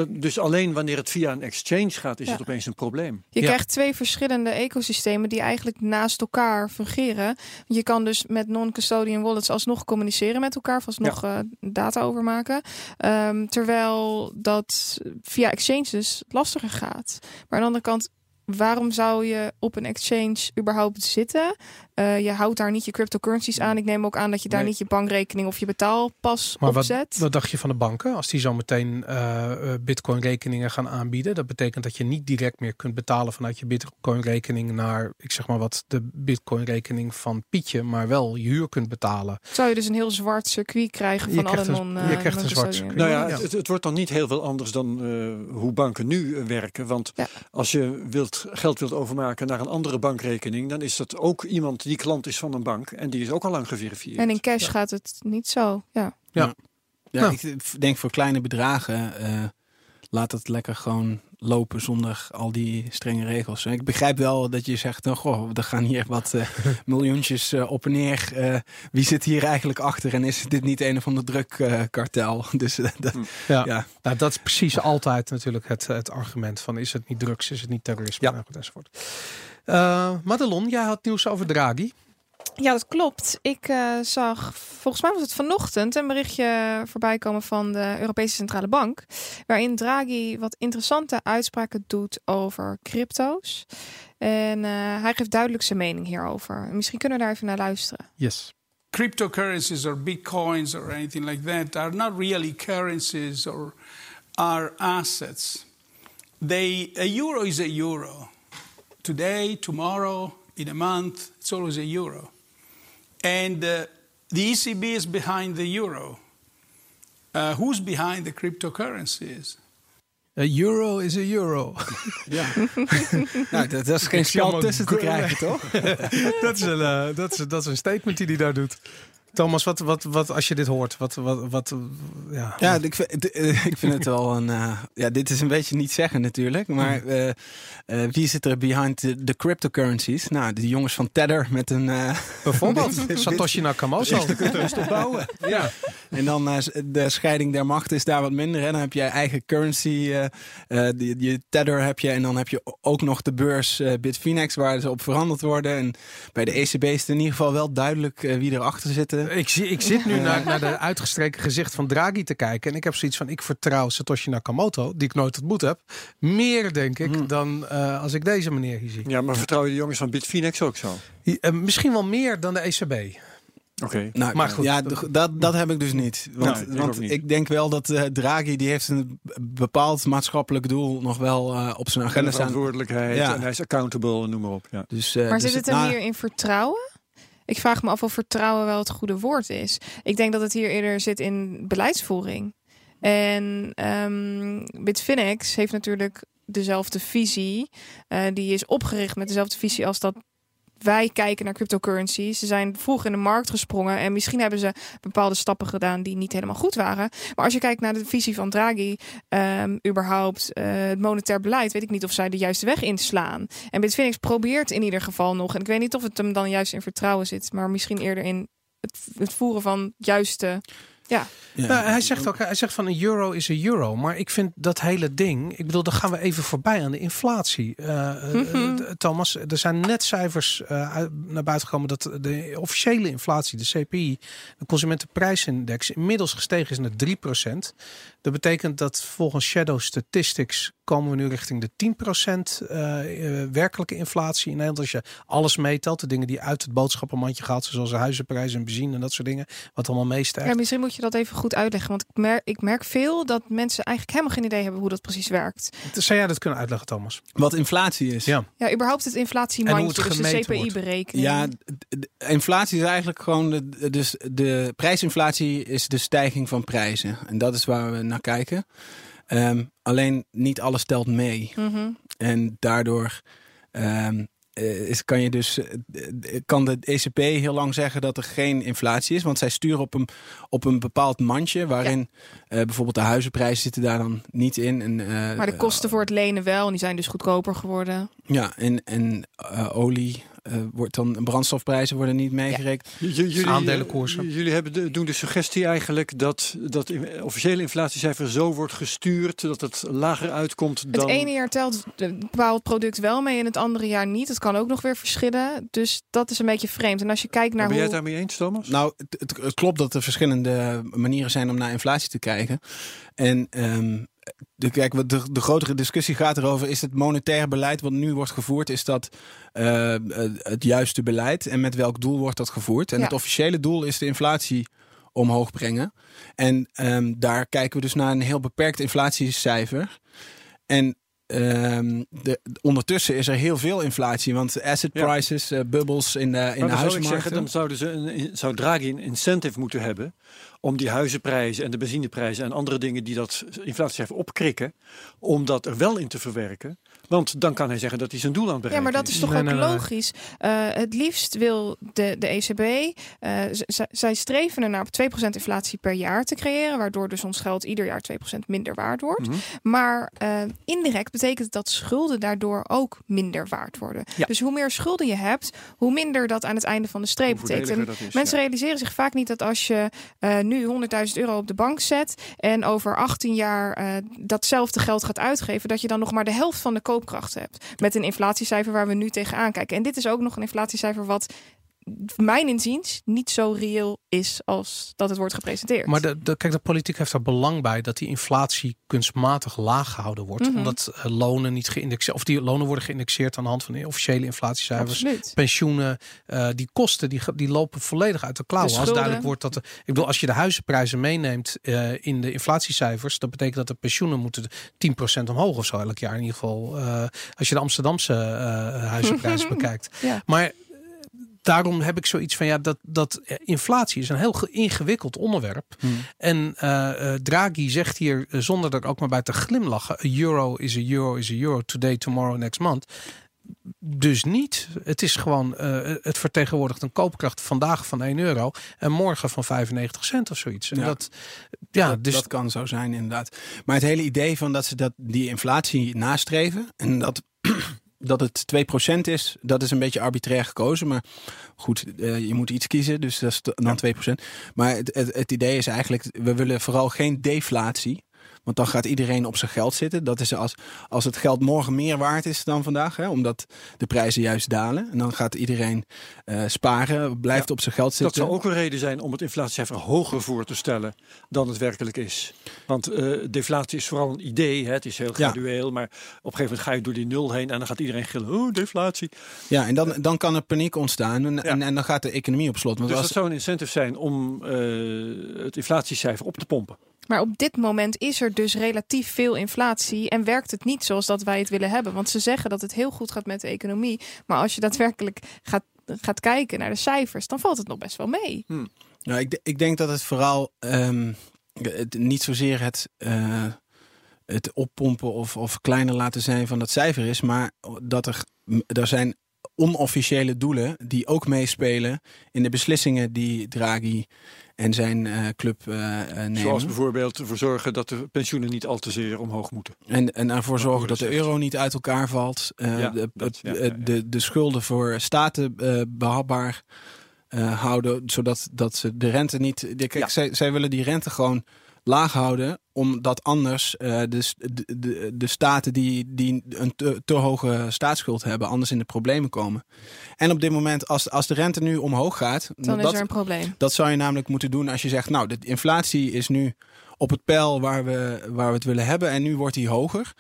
Speaker 3: Dus alleen wanneer het via een exchange gaat, is het opeens een probleem.
Speaker 4: Je krijgt twee verschillende ecosystemen die eigenlijk naast elkaar fungeren. Je je kan dus met non-custodian wallets alsnog communiceren met elkaar, of alsnog ja. uh, data overmaken. Um, terwijl dat via exchanges lastiger gaat. Maar aan de andere kant, waarom zou je op een exchange überhaupt zitten? Uh, je houdt daar niet je cryptocurrencies aan. Ik neem ook aan dat je daar nee. niet je bankrekening of je betaalpas
Speaker 2: maar
Speaker 4: op zet.
Speaker 2: Wat, wat dacht je van de banken als die zo meteen uh, bitcoin rekeningen gaan aanbieden? Dat betekent dat je niet direct meer kunt betalen vanuit je bitcoin rekening naar, ik zeg maar wat, de bitcoin rekening van Pietje, maar wel je huur kunt betalen.
Speaker 4: Zou je dus een heel zwart circuit krijgen van alle non
Speaker 2: Je krijgt een zwart circuit.
Speaker 3: Nou ja, het, het, wordt dan niet heel veel anders dan uh, hoe banken nu werken. Want ja. als je wilt, geld wilt overmaken naar een andere bankrekening, dan is dat ook iemand die klant is van een bank en die is ook al lang geverifieerd.
Speaker 4: En in cash ja. gaat het niet zo. Ja.
Speaker 5: Ja. ja nou. ik denk voor kleine bedragen uh, laat het lekker gewoon lopen zonder al die strenge regels. Ik begrijp wel dat je zegt, oh, goh, er gaan hier wat uh, <laughs> miljoentjes uh, op en neer. Uh, wie zit hier eigenlijk achter en is dit niet een of ander drugkartel? <laughs> dus dat,
Speaker 2: ja, ja. Nou, dat is precies altijd natuurlijk het, het argument van is het niet drugs, is het niet terrorisme ja. enzovoort. Uh, Madelon, jij had nieuws over Draghi.
Speaker 4: Ja, dat klopt. Ik uh, zag, volgens mij was het vanochtend, een berichtje voorbij komen van de Europese Centrale Bank. Waarin Draghi wat interessante uitspraken doet over crypto's. En uh, hij geeft duidelijk zijn mening hierover. Misschien kunnen we daar even naar luisteren.
Speaker 2: Yes.
Speaker 6: cryptocurrencies or bitcoins or anything like that are not really currencies or are assets. They a euro is a euro. Today, tomorrow, in a month, it's always a euro. And uh, the ECB is behind the euro. Uh, who's behind the cryptocurrencies?
Speaker 2: A euro is a euro. <laughs>
Speaker 5: Ja. <laughs> nou, dat, dat is geen
Speaker 2: Ik zie
Speaker 5: spel
Speaker 2: allemaal
Speaker 5: tussen te
Speaker 2: gr-
Speaker 5: krijgen, toch? <laughs>
Speaker 2: dat, is een, eh, dat, is, dat is een statement die hij daar doet. Thomas, wat, wat, wat als je dit hoort? Wat, wat, wat, eh, ja.
Speaker 5: Ja, ik vind, het- eh, ik vind het wel een. eh, ja, dit is een beetje niet zeggen natuurlijk. Maar eh, eh, wie zit er behind de, cryptocurrencies? Nou, de jongens van Tether met een. eh,
Speaker 2: Bijvoorbeeld Satoshi Nakamoto.
Speaker 5: bouwen. Ja. En dan eh, de scheiding der machten is daar wat minder. En dan heb je eigen currency. eh eh, die, Tether heb je. En dan heb je ook nog de beurs eh, Bitfinex waar ze op veranderd worden. En bij de ECB is het in ieder geval wel duidelijk eh, wie erachter zitten.
Speaker 2: Ik, zie, ik zit nu naar, naar de uitgestreken gezicht van Draghi te kijken. En ik heb zoiets van, ik vertrouw Satoshi Nakamoto, die ik nooit ontmoet heb. Meer, denk ik, dan eh, als ik deze meneer hier zie.
Speaker 3: Ja, maar vertrouw je de jongens van Bitfinex ook zo?
Speaker 2: Eh, misschien wel meer dan de ECB.
Speaker 3: Oké.
Speaker 5: Nou,
Speaker 2: Maar goed.
Speaker 5: ja, dat, dat heb ik dus niet. Want,
Speaker 3: Nee, ik
Speaker 5: want
Speaker 3: niet.
Speaker 5: ik denk wel dat eh, Draghi die heeft een bepaald maatschappelijk doel nog wel eh, op zijn
Speaker 3: En
Speaker 5: agenda staan.
Speaker 3: verantwoordelijkheid
Speaker 5: Ja.
Speaker 3: en hij is accountable en noem maar op. Ja.
Speaker 5: Dus, eh,
Speaker 4: Maar
Speaker 5: dus
Speaker 4: zit het hem
Speaker 5: nou,
Speaker 4: hier in vertrouwen? Ik vraag me af of vertrouwen wel het goede woord is. Ik denk dat het hier eerder zit in beleidsvoering. En ehm Bitfinex heeft natuurlijk dezelfde visie. Eh, die is opgericht met dezelfde visie als dat wij kijken naar cryptocurrencies. Ze zijn vroeg in de markt gesprongen en misschien hebben ze bepaalde stappen gedaan die niet helemaal goed waren. Maar als je kijkt naar de visie van Draghi, ehm, überhaupt eh, het monetair beleid, weet ik niet of zij de juiste weg inslaan. En Bitfinex probeert in ieder geval nog, en ik weet niet of het hem dan juist in vertrouwen zit, maar misschien eerder in het, het voeren van juiste. Ja,
Speaker 5: ja.
Speaker 2: Nou, hij zegt ook, hij zegt van een euro is een euro. Maar ik vind dat hele ding, ik bedoel, dan gaan we even voorbij aan de inflatie. Eh, eh,
Speaker 4: Mhm.
Speaker 2: eh, Thomas, er zijn net cijfers eh, naar buiten gekomen dat de officiële inflatie, de CPI, de consumentenprijsindex, inmiddels gestegen is naar 3%. Dat betekent dat volgens Shadow Statistics komen we nu richting de 10% eh, eh, werkelijke inflatie in Nederland. Als je alles meetelt, de dingen die uit het boodschappenmandje gaat, zoals de huizenprijzen en benzine en dat soort dingen, wat allemaal meestijgt.
Speaker 4: ja, misschien moet je dat even goed uitleggen. Want ik merk, ik merk veel dat mensen eigenlijk helemaal geen idee hebben hoe dat precies werkt.
Speaker 2: Zou jij dat kunnen uitleggen, Thomas?
Speaker 5: Wat inflatie is.
Speaker 2: Ja.
Speaker 4: Ja, überhaupt het inflatiemandje, dus de. CPI-berekening.
Speaker 5: Ja, inflatie is eigenlijk gewoon de, de- dus de prijsinflatie is de stijging van prijzen. En dat is waar we naar kijken. Ehm, alleen niet alles telt mee.
Speaker 4: Mhm.
Speaker 5: En daardoor ehm, eh, is, kan je dus eh, eh, kan de ECB heel lang zeggen dat er geen inflatie is, want zij sturen op een, op een bepaald mandje waarin bijvoorbeeld de huizenprijzen zitten daar dan niet in. En,
Speaker 4: Maar de kosten voor het lenen wel, en die zijn dus goedkoper geworden.
Speaker 5: ja, en, en olie wordt dan brandstofprijzen worden niet meegerekend.
Speaker 3: Jullie,
Speaker 2: Aandelenkoersen.
Speaker 3: eh, Jullie hebben de, doen de suggestie eigenlijk dat dat in- officiële inflatiecijfer zo wordt gestuurd dat het lager uitkomt dan.
Speaker 4: Het ene jaar telt een bepaald product wel mee en het andere jaar niet. Het kan ook nog weer verschillen. Dus dat is een beetje vreemd. En als je kijkt naar
Speaker 3: ben jij
Speaker 4: hoe...
Speaker 3: het daarmee eens, Thomas?
Speaker 5: Nou, het, het- het klopt dat er verschillende manieren zijn om naar inflatie te kijken. En ehm, de, kijk, wat de, de grotere discussie gaat erover: is het monetair beleid wat nu wordt gevoerd, is dat eh, het juiste beleid? En met welk doel wordt dat gevoerd? En
Speaker 4: Ja.
Speaker 5: het officiële doel is de inflatie omhoog brengen. En ehm, daar kijken we dus naar een heel beperkt inflatiecijfer. En ehm, de, ondertussen is er heel veel inflatie, want asset
Speaker 3: Ja.
Speaker 5: prices, eh, bubbels in de, in
Speaker 3: Maar
Speaker 5: de
Speaker 3: zou ik zeggen, dan zouden ze een, zou Draghi een incentive moeten hebben om die huizenprijzen en de benzineprijzen en andere dingen die dat inflatiecijfer opkrikken, om dat er wel in te verwerken. Want dan kan hij zeggen dat hij zijn doel aan het
Speaker 4: Ja,
Speaker 3: bereiken
Speaker 4: maar dat is toch
Speaker 2: Nee,
Speaker 4: ook
Speaker 2: nee, nee, nee.
Speaker 4: logisch. Eh, het liefst wil de, de ECB, eh, zij streven ernaar op 2% inflatie per jaar te creëren, waardoor dus ons geld ieder jaar 2% minder waard wordt.
Speaker 3: Mhm.
Speaker 4: Maar eh, indirect betekent dat schulden daardoor ook minder waard worden.
Speaker 3: Ja.
Speaker 4: Dus hoe meer schulden je hebt, hoe minder dat aan het einde van de streep betekent.
Speaker 3: Is,
Speaker 4: Mensen
Speaker 3: ja.
Speaker 4: realiseren zich vaak niet dat als je eh, nu 100.000 euro op de bank zet en over 18 jaar eh, datzelfde geld gaat uitgeven, dat je dan nog maar de helft van de koopkracht hebt. Met een inflatiecijfer waar we nu tegenaan kijken. En dit is ook nog een inflatiecijfer wat mijn inziens niet zo reëel is als dat het wordt gepresenteerd.
Speaker 2: Maar de, de, kijk, de politiek heeft er belang bij dat die inflatie kunstmatig laag gehouden wordt.
Speaker 4: Mhm.
Speaker 2: Omdat eh, lonen niet geïndexeerd, of die lonen worden geïndexeerd aan de hand van de officiële inflatiecijfers.
Speaker 4: Absoluut.
Speaker 2: Pensioenen, eh, die kosten, die, die lopen volledig uit de klauwen. Als duidelijk wordt dat, de, ik bedoel, als je de huizenprijzen meeneemt eh, in de inflatiecijfers, dat betekent dat de pensioenen moeten 10% omhoog of zo elk jaar. In ieder geval, als je de Amsterdamse huizenprijzen <laughs> bekijkt.
Speaker 4: Ja.
Speaker 2: Maar daarom heb ik zoiets van ja, dat, dat eh, inflatie is een heel ge- ingewikkeld onderwerp. En eh, eh, Draghi zegt hier zonder er ook maar bij te glimlachen: a euro is a euro is a euro today, tomorrow, next month. Dus niet. Het is gewoon, het vertegenwoordigt een koopkracht vandaag van 1 euro en morgen van 95 cent of zoiets. En
Speaker 5: Ja.
Speaker 2: dat, ja,
Speaker 5: dat,
Speaker 2: dus
Speaker 5: dat kan zo zijn, inderdaad. Maar het hele idee van dat ze dat, die inflatie nastreven en dat, dat het 2% is, dat is een beetje arbitrair gekozen. Maar goed, eh, je moet iets kiezen, dus dat is dan 2%. Maar het, het, het idee is eigenlijk, we willen vooral geen deflatie. Want dan gaat iedereen op zijn geld zitten. Dat is als, als het geld morgen meer waard is dan vandaag. Hè, omdat de prijzen juist dalen. En dan gaat iedereen eh, sparen, blijft op zijn geld
Speaker 3: Dat
Speaker 5: zitten.
Speaker 3: zou ook een reden zijn om het inflatiecijfer hoger voor te stellen dan het werkelijk is. Want eh, deflatie is vooral een idee, hè? het is heel
Speaker 5: Ja.
Speaker 3: gradueel, maar op een gegeven moment ga je door die nul heen en dan gaat iedereen gillen, oh deflatie.
Speaker 5: Ja, en dan, dan kan er paniek ontstaan en, en, en dan gaat de economie op slot. Want
Speaker 3: Dus
Speaker 5: als,
Speaker 3: dat zou een incentive zijn om eh, het inflatiecijfer op te pompen.
Speaker 4: Maar op dit moment is er dus relatief veel inflatie en werkt het niet zoals dat wij het willen hebben. Want ze zeggen dat het heel goed gaat met de economie. Maar als je daadwerkelijk gaat, gaat kijken naar de cijfers, dan valt het nog best wel mee.
Speaker 5: nou, ik, ik denk dat het vooral ehm, niet zozeer het, eh, het oppompen of, of kleiner laten zijn van dat cijfer is, maar dat er, er zijn onofficiële doelen die ook meespelen in de beslissingen die Draghi en zijn eh, club eh, eh, nemen.
Speaker 3: Zoals bijvoorbeeld ervoor zorgen dat de pensioenen niet al te zeer omhoog moeten.
Speaker 5: En, en ervoor zorgen dat de euro niet uit elkaar valt.
Speaker 3: Ja,
Speaker 5: de,
Speaker 3: dat, ja, ja.
Speaker 5: De, de schulden voor staten eh, behapbaar eh, houden. Zodat dat ze de rente niet. de- kijk, zij willen die rente gewoon laag houden. Omdat anders eh, de, de, de, staten die, die een te, te hoge staatsschuld hebben, anders in de problemen komen. En op dit moment, als, als de rente nu omhoog gaat.
Speaker 4: Dan is
Speaker 5: dat,
Speaker 4: er een probleem.
Speaker 5: dat zou je namelijk moeten doen als je zegt, nou, de inflatie is nu op het pijl waar we, waar we het willen hebben en nu wordt die hoger.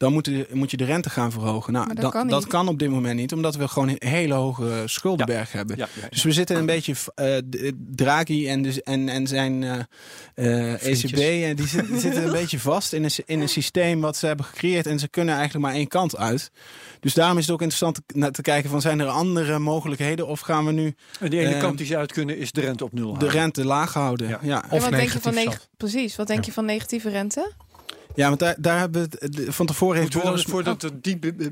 Speaker 5: Dan moet, je- moet je de rente gaan verhogen. Nou,
Speaker 4: dat
Speaker 5: dat,
Speaker 4: kan
Speaker 5: dat kan op dit moment niet, omdat we gewoon een hele hoge schuldenberg hebben.
Speaker 3: Ja, ja, ja.
Speaker 5: Dus we zitten een beetje, eh, d- Draghi en, dus, en, en zijn eh, eh. ECB, en die, zit- die <laughs> zitten een beetje vast in een, in een systeem wat ze hebben gecreëerd. En ze kunnen eigenlijk maar één kant uit. Dus daarom is het ook interessant te, naar te kijken van zijn er andere mogelijkheden of gaan we nu
Speaker 3: En die ene kant die ze uit kunnen is de rente op nul
Speaker 5: de rente laag houden?
Speaker 3: Ja.
Speaker 5: Ja.
Speaker 4: En
Speaker 2: Of
Speaker 4: wat denk je van. Precies, wat denk
Speaker 2: Ja.
Speaker 4: je van negatieve rente?
Speaker 5: Ja, want daar, daar hebben we het van tevoren heeft
Speaker 3: Moeten we dan
Speaker 5: Boris...
Speaker 3: voor dat die, die,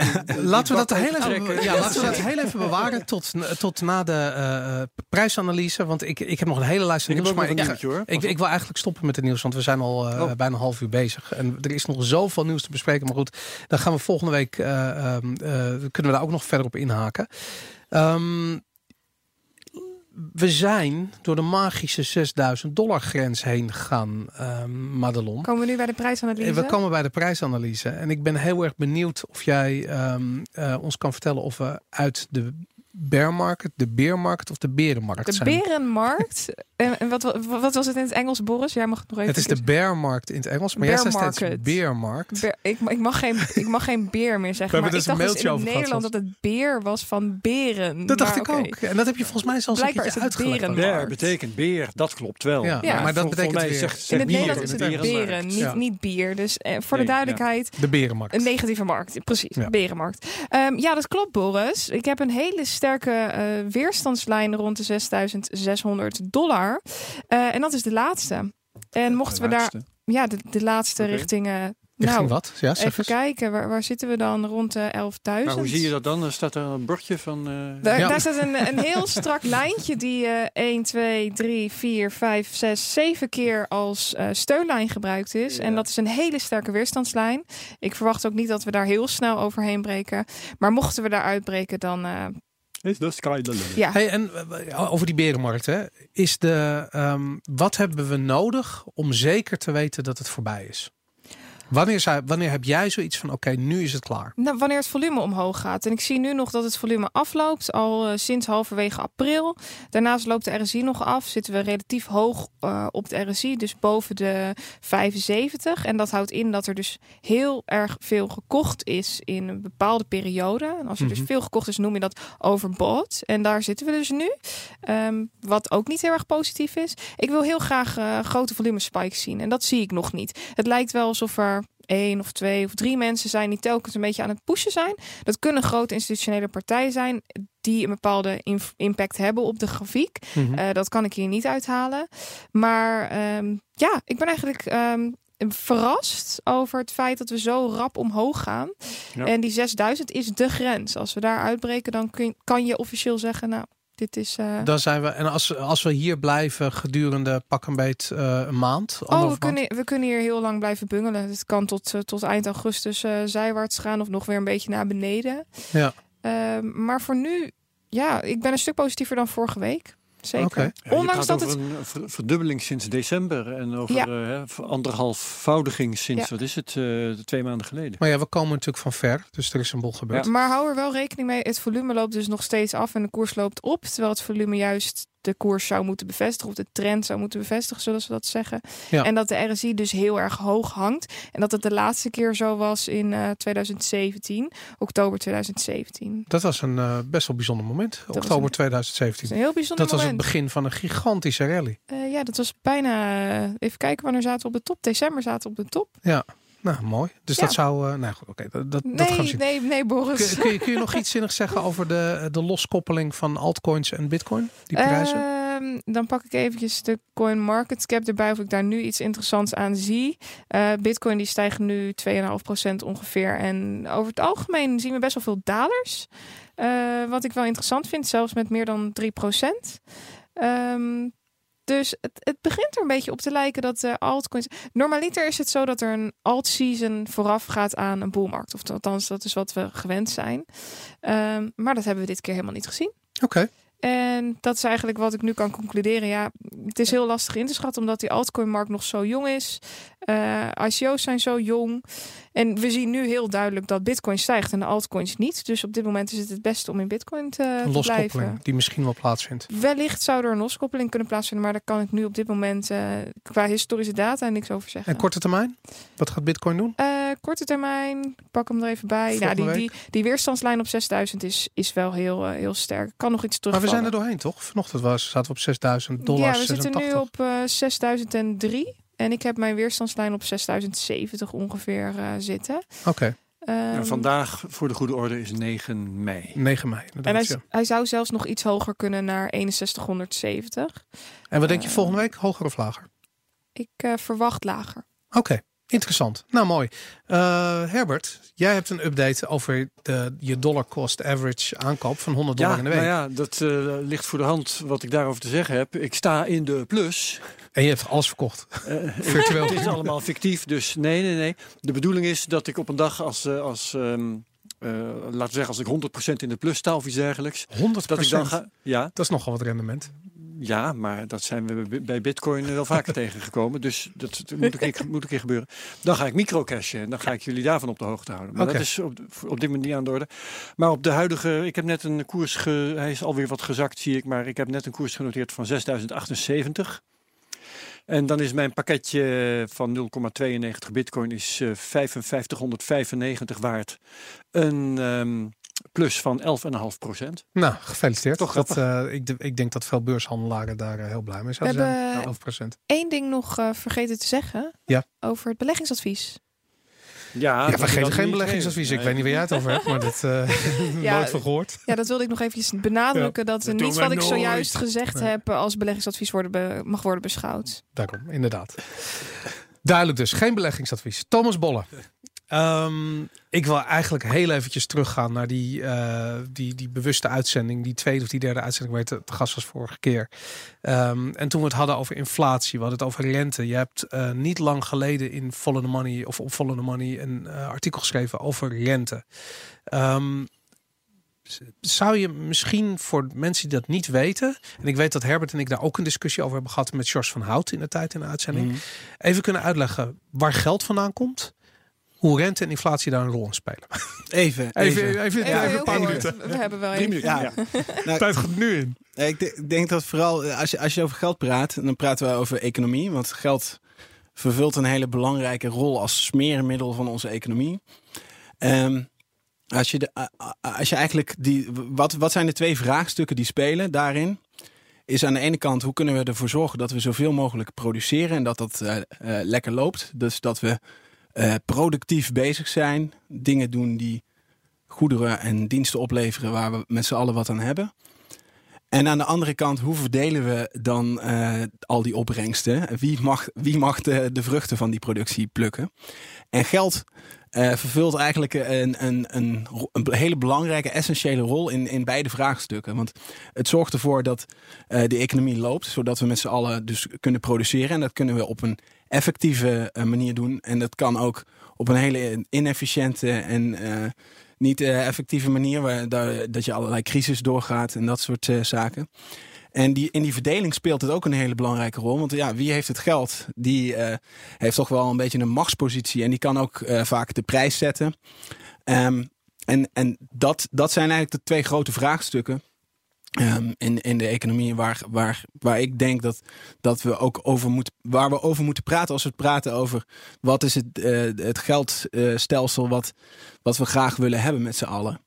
Speaker 2: Laten we dat heel even, ja, laten we dat heel even bewaren tot, tot na de eh, eh, prijsanalyse. Want ik, ik heb nog een hele lijst nieuws. Maar
Speaker 3: een
Speaker 2: ik,
Speaker 3: nieuwtje hoor.
Speaker 2: ik, ik wil eigenlijk stoppen met het nieuws, want we zijn al eh,
Speaker 3: Oh.
Speaker 2: bijna een half uur bezig. En er is nog zoveel nieuws te bespreken. Maar goed, dan gaan we volgende week, eh, ehm, eh, kunnen we daar ook nog verder op inhaken. Ehm, we zijn door de magische 6000 dollar grens heen gegaan, ehm Madelon.
Speaker 4: Komen we nu bij de prijsanalyse?
Speaker 2: We komen bij de prijsanalyse. En ik ben heel erg benieuwd of jij ehm, eh, ons kan vertellen of we uit de bear market, de beermarkt of de berenmarkt
Speaker 4: De
Speaker 2: zijn.
Speaker 4: berenmarkt. <laughs> En, en wat, wat was het in het Engels, Boris? Jij mag het nog even.
Speaker 2: Het is de bearmarkt in het Engels, maar jij zei steeds beermarkt.
Speaker 4: Beer- ik, ik, mag geen, <laughs> ik mag geen beer meer zeggen.
Speaker 2: We
Speaker 4: Maar
Speaker 2: hebben
Speaker 4: ik
Speaker 2: dus een
Speaker 4: dacht dus in
Speaker 2: mailtje over gehad
Speaker 4: Nederland dat het beer was van beren.
Speaker 2: Dat dacht
Speaker 4: Maar
Speaker 2: ik ook. En dat heb je volgens mij zelfs
Speaker 4: Blijkbaar
Speaker 2: een uitgelegd.
Speaker 4: berenmarkt.
Speaker 3: Bear betekent beer, dat klopt wel.
Speaker 2: Ja,
Speaker 4: Ja.
Speaker 2: maar dat
Speaker 3: vol-
Speaker 2: betekent
Speaker 3: volgens mij
Speaker 2: weer
Speaker 3: zegt,
Speaker 4: In
Speaker 3: zegt
Speaker 4: het Nederlands is het
Speaker 3: de
Speaker 4: beren, niet,
Speaker 2: Ja.
Speaker 4: niet bier. Dus eh, voor
Speaker 3: Nee,
Speaker 4: de
Speaker 3: ja.
Speaker 4: duidelijkheid,
Speaker 2: de berenmarkt.
Speaker 4: een negatieve markt. Precies, berenmarkt. Ehm, ja, dat klopt, Boris. Ik heb een hele sterke eh, weerstandslijn rond de 6600 dollar. Eh, en dat is de laatste. En mochten we daar... Ja, de, de laatste
Speaker 3: Oké.
Speaker 4: richting... eh,
Speaker 2: Richting
Speaker 4: nou,
Speaker 2: wat? Ja,
Speaker 4: even
Speaker 2: eens.
Speaker 4: kijken. Waar, waar zitten we dan? Rond de 11.000?
Speaker 3: Maar hoe zie je dat dan? Er staat er een bordje van... eh,
Speaker 4: Daar,
Speaker 2: Ja.
Speaker 4: daar staat een, een heel strak <laughs> lijntje die eh 1, 2, 3, 4, 5, 6, 7 keer als eh, steunlijn gebruikt is.
Speaker 3: Ja.
Speaker 4: En dat is een hele sterke weerstandslijn. Ik verwacht ook niet dat we daar heel snel overheen breken. Maar mochten we daar uitbreken, dan eh,
Speaker 3: Is the sky the limit?
Speaker 4: ja.
Speaker 2: Hey, en eh, over die berenmarkt, hè? Is de, ehm, wat hebben we nodig om zeker te weten dat het voorbij is? Wanneer, zou, wanneer heb jij zoiets van, oké, nu is het klaar?
Speaker 4: Nou, wanneer het volume omhoog gaat. En ik zie nu nog dat het volume afloopt, al eh, sinds halverwege april. Daarnaast loopt de RSI nog af. Zitten we relatief hoog uh, op de RSI, dus boven de 75. En dat houdt in dat er dus heel erg veel gekocht is in een bepaalde periode. En als er dus veel gekocht is, noem je dat overbought. En daar zitten we dus nu. Um, wat ook niet heel erg positief is. Ik wil heel graag uh, grote volume spikes zien. En dat zie ik nog niet. Het lijkt wel alsof er één of twee of drie mensen zijn die telkens een beetje aan het pushen zijn. Dat kunnen grote institutionele partijen zijn die een bepaalde impact hebben op de grafiek. Mm -hmm. uh, dat kan ik hier niet uithalen. Maar um, ja, ik ben eigenlijk um, verrast over het feit dat we zo rap omhoog gaan. Ja. En die 6000 is de grens. Als we daar uitbreken, dan kun, kan je officieel zeggen, nou, dit is. Uh...
Speaker 2: Dan zijn we. En als, als we hier blijven gedurende pak een beet uh, een maand.
Speaker 4: Oh, we kunnen, we kunnen hier heel lang blijven bungelen. Het kan tot, uh, tot eind augustus zijwaarts gaan of nog weer een beetje naar beneden.
Speaker 2: Ja.
Speaker 4: Ehm, maar voor nu, ja, ik ben een stuk positiever dan vorige week. Zeker.
Speaker 2: Okay.
Speaker 3: Ja, Ondanks dat het een verdubbeling sinds december en over ja. uh, anderhalfvoudiging sinds ja. wat is het uh, twee maanden geleden.
Speaker 2: Maar ja, we komen natuurlijk van ver, dus er is een bol gebeurd.
Speaker 4: Ja. Maar hou er wel rekening mee, het volume loopt dus nog steeds af en de koers loopt op, terwijl het volume juist de koers zou moeten bevestigen of de trend zou moeten bevestigen, zullen ze dat zeggen.
Speaker 2: Ja.
Speaker 4: En dat de RSI dus heel erg hoog hangt en dat het de laatste keer zo was in uh, 2017, oktober 2017.
Speaker 2: Dat was een uh, best wel bijzonder moment, dat oktober
Speaker 4: een,
Speaker 2: 2017.
Speaker 4: een heel bijzonder
Speaker 2: dat was het begin van een gigantische rally.
Speaker 4: Uh, ja, dat was bijna, even kijken wanneer zaten we op de top, december zaten we op de top.
Speaker 2: Ja. Nou, mooi. Dus ja. dat zou. Uh, nou goed, oké. Okay, dat, dat,
Speaker 4: nee,
Speaker 2: dat gaan we zien.
Speaker 4: Nee, nee, Boris.
Speaker 2: Kun, kun, je, kun je nog iets zinnigs zeggen over de, de loskoppeling van altcoins en bitcoin? Die prijzen?
Speaker 4: Uh, dan pak ik eventjes de coin market cap erbij of ik daar nu iets interessants aan zie. Uh, bitcoin die stijgt nu 2,5% ongeveer. En over het algemeen zien we best wel veel dalers. Uh, wat ik wel interessant vind, zelfs met meer dan 3%. Um, dus het, het, begint er een beetje op te lijken dat de altcoins. Normaliter is het zo dat er een alt-season vooraf gaat aan een boelmarkt. Of althans, dat is wat we gewend zijn. Um, maar dat hebben we dit keer helemaal niet gezien.
Speaker 2: Oké. Okay.
Speaker 4: En dat is eigenlijk wat ik nu kan concluderen. Ja, het is heel lastig in te schatten omdat die altcoin-markt nog zo jong is. Uh, ICO's zijn zo jong. En we zien nu heel duidelijk dat Bitcoin stijgt en de altcoins niet. Dus op dit moment is het het beste om in Bitcoin te,
Speaker 2: een
Speaker 4: te blijven.
Speaker 2: Die misschien wel plaatsvindt.
Speaker 4: Wellicht zou er een loskoppeling kunnen plaatsvinden, maar daar kan ik nu op dit moment uh, qua historische data niks over zeggen.
Speaker 2: En korte termijn? Wat gaat Bitcoin doen?
Speaker 4: Uh, korte termijn, pak hem er even bij. Ja, die, die, die weerstandslijn op 6000 is, is wel heel, uh, heel sterk. Kan nog iets terug.
Speaker 2: Maar we zijn er doorheen, toch? Vanochtend was, zaten we op 6000 dollar.
Speaker 4: Ja, we
Speaker 2: 86.
Speaker 4: zitten nu op uh, 6003. En ik heb mijn weerstandslijn op 6070 ongeveer uh, zitten.
Speaker 2: Oké. Okay.
Speaker 4: Um,
Speaker 3: ja, vandaag, voor de goede orde, is 9 mei.
Speaker 2: 9 mei.
Speaker 4: En hij,
Speaker 2: ja.
Speaker 4: hij, zou zelfs nog iets hoger kunnen naar 6170.
Speaker 2: En wat denk je uh, volgende week? Hoger of lager?
Speaker 4: Ik uh, verwacht lager.
Speaker 2: Oké. Okay. Interessant. Nou, mooi. Uh, Herbert, jij hebt een update over de, je dollar cost average aankoop van 100 dollar
Speaker 3: ja,
Speaker 2: in de week.
Speaker 3: Nou ja, dat uh, ligt voor de hand wat ik daarover te zeggen heb. Ik sta in de plus.
Speaker 2: En je hebt alles verkocht. Uh, <laughs> Virtueel.
Speaker 3: Het is allemaal fictief, dus nee, nee, nee. De bedoeling is dat ik op een dag als, als um, uh, laten we zeggen, als ik 100% in de plus sta of iets dergelijks.
Speaker 2: 100%?
Speaker 3: Dat ik dan ga, ja.
Speaker 2: Dat is nogal wat rendement.
Speaker 3: Ja, maar dat zijn we bij Bitcoin wel vaker <laughs> tegengekomen. Dus dat moet een, keer, <laughs> moet een keer gebeuren. Dan ga ik microcashen en dan ga ik jullie daarvan op de hoogte houden. Maar dat is op, op dit moment niet aan de orde. Maar op de huidige, ik heb net een koers, ge, hij is alweer wat gezakt zie ik, maar ik heb net een koers genoteerd van 6078. En dan is mijn pakketje van 0,92 bitcoin is uh, 5595 waard. Een um, plus van 11,5 procent.
Speaker 2: Nou, gefeliciteerd.
Speaker 3: Toch
Speaker 2: dat, uh, ik, ik, denk dat veel beurshandelaren daar uh, heel blij mee zouden zijn. 11 procent.
Speaker 4: Eén ding nog uh, vergeten te zeggen
Speaker 2: ja.
Speaker 4: over het beleggingsadvies.
Speaker 3: Ja,
Speaker 2: ja we geven geen beleggingsadvies. Nee. Ik weet niet waar jij het over hebt, maar dat uh, <laughs> <laughs> ja, nooit van gehoord.
Speaker 4: Ja, dat wilde ik nog eventjes benadrukken. Ja, dat, dat niets wat ik
Speaker 2: nooit.
Speaker 4: zojuist gezegd nee. heb als beleggingsadvies worden be mag worden beschouwd.
Speaker 2: Daarom, inderdaad. Duidelijk dus, geen beleggingsadvies. Thomas Bolle. Um, ik wil eigenlijk heel eventjes teruggaan naar die, uh, die, die bewuste uitzending. Die tweede of die derde uitzending waar te gast was vorige keer. Um, en toen we het hadden over inflatie, we hadden het over rente. Je hebt uh, niet lang geleden in Follow the Money of op Follow the Money een uh, artikel geschreven over rente. Um, zou je misschien voor mensen die dat niet weten, en ik weet dat Herbert en ik daar ook een discussie over hebben gehad met George van Hout in de tijd in de uitzending,
Speaker 3: Mhm.
Speaker 2: mm. even kunnen uitleggen waar geld vandaan komt, hoe rente en inflatie daar een rol in spelen.
Speaker 5: Even, <laughs>
Speaker 2: Even,
Speaker 5: even.
Speaker 2: even,
Speaker 4: Even
Speaker 2: even,
Speaker 4: heel
Speaker 2: een paar minuten.
Speaker 4: We hebben wel
Speaker 3: Drie
Speaker 4: even.
Speaker 3: minuten.
Speaker 5: Ja. <laughs>
Speaker 3: Ja.
Speaker 5: Nou,
Speaker 2: Tijd gaat nu in.
Speaker 5: ik de- ik denk dat vooral eh, als je, als je over geld praat, dan praten we over economie. Want geld vervult een hele belangrijke rol als smeermiddel van onze economie. Ehm, als, je de, als je eigenlijk die. Wat, wat zijn de twee vraagstukken die spelen daarin? Is aan de ene kant hoe kunnen we ervoor zorgen dat we zoveel mogelijk produceren en dat dat eh, eh, lekker loopt. Dus dat we eh, productief bezig zijn, dingen doen die goederen en diensten opleveren waar we met z'n allen wat aan hebben. En aan de andere kant, hoe verdelen we dan eh, al die opbrengsten? Wie mag, wie mag de, de vruchten van die productie plukken? En geld eh, vervult eigenlijk een, een, een, een hele belangrijke, essentiële rol in, in beide vraagstukken. Want het zorgt ervoor dat de economie loopt, zodat we met z'n allen dus kunnen produceren. En dat kunnen we op een effectieve eh, manier doen. En dat kan ook op een hele inefficiënte en eh, niet eh, effectieve manier, waar, dat je allerlei crisis doorgaat en dat soort zaken. En die, in die verdeling speelt het ook een hele belangrijke rol. Want ja, wie heeft het geld? Die heeft toch wel een beetje een machtspositie. En die kan ook vaak de prijs zetten. Ehm, en en dat, dat zijn eigenlijk de twee grote vraagstukken. Ehm, in, in de economie waar, waar, waar ik denk dat, dat we ook over moeten, waar we over moeten praten als we het praten over wat is het, eh, het geldstelsel wat, wat we graag willen hebben met z'n allen.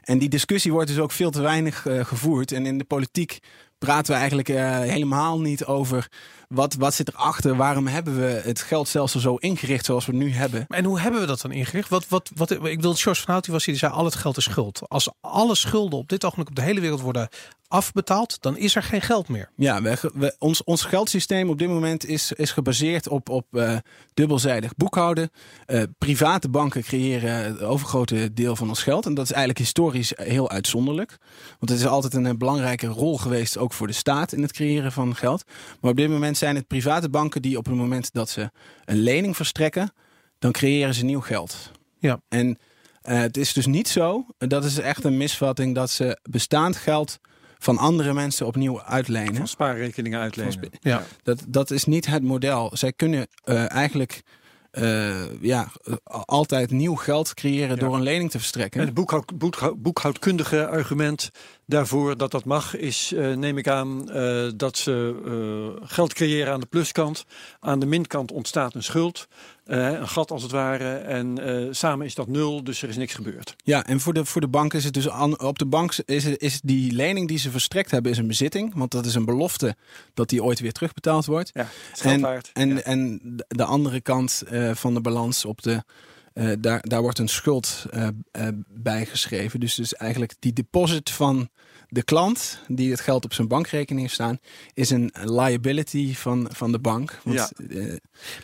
Speaker 5: En die discussie wordt dus ook veel te weinig eh, gevoerd. En in de politiek praten we eigenlijk eh, helemaal niet over wat, wat zit erachter. Waarom hebben we het geldstelsel zo ingericht zoals we het nu hebben?
Speaker 2: En hoe hebben we dat dan ingericht? Wat, wat, wat, ik bedoel, George van Hout die was hier, die zei al het geld is schuld. Als alle schulden op dit ogenblik op de hele wereld worden afbetaald, dan is er geen geld meer.
Speaker 5: Ja, we, we- ons, ons geldsysteem op dit moment is, is gebaseerd op, op eh, dubbelzijdig boekhouden. Eh, private banken creëren het overgrote deel van ons geld. En dat is eigenlijk historisch heel uitzonderlijk. Want het is altijd een, belangrijke rol geweest, ook voor de staat, in het creëren van geld. Maar op dit moment zijn het private banken die op het moment dat ze een lening verstrekken, dan creëren ze nieuw geld.
Speaker 2: Ja.
Speaker 5: En eh, het is dus niet zo, dat is echt een misvatting, dat ze bestaand geld van andere mensen opnieuw uitlenen.
Speaker 3: Van spaarrekeningen uitlenen.
Speaker 2: Ja.
Speaker 5: Dat, dat is niet het model. Zij kunnen eh, eigenlijk eh, ja, altijd nieuw geld creëren
Speaker 3: Ja.
Speaker 5: door een lening te verstrekken.
Speaker 3: En het boekhoud, boekhoud- boekhoudkundige argument daarvoor dat dat mag, is, eh, neem ik aan, eh, dat ze eh, geld creëren aan de pluskant. Aan de minkant ontstaat een schuld, een gat als het ware. En samen is dat nul, dus er is niks gebeurd.
Speaker 5: Ja, en voor de, voor de bank is het dus aan, op de bank is, het- is die lening die ze verstrekt hebben, is een bezitting. Want dat is een belofte dat die ooit weer terugbetaald wordt.
Speaker 3: Ja,
Speaker 5: En, en,
Speaker 3: Ja.
Speaker 5: en de andere kant van de balans op de. Eh, daar, daar wordt een schuld eh eh, bijgeschreven. Dus, dus eigenlijk die deposit van de klant, die het geld op zijn bankrekening heeft staan, is een liability van, van de bank. Want,
Speaker 3: Ja.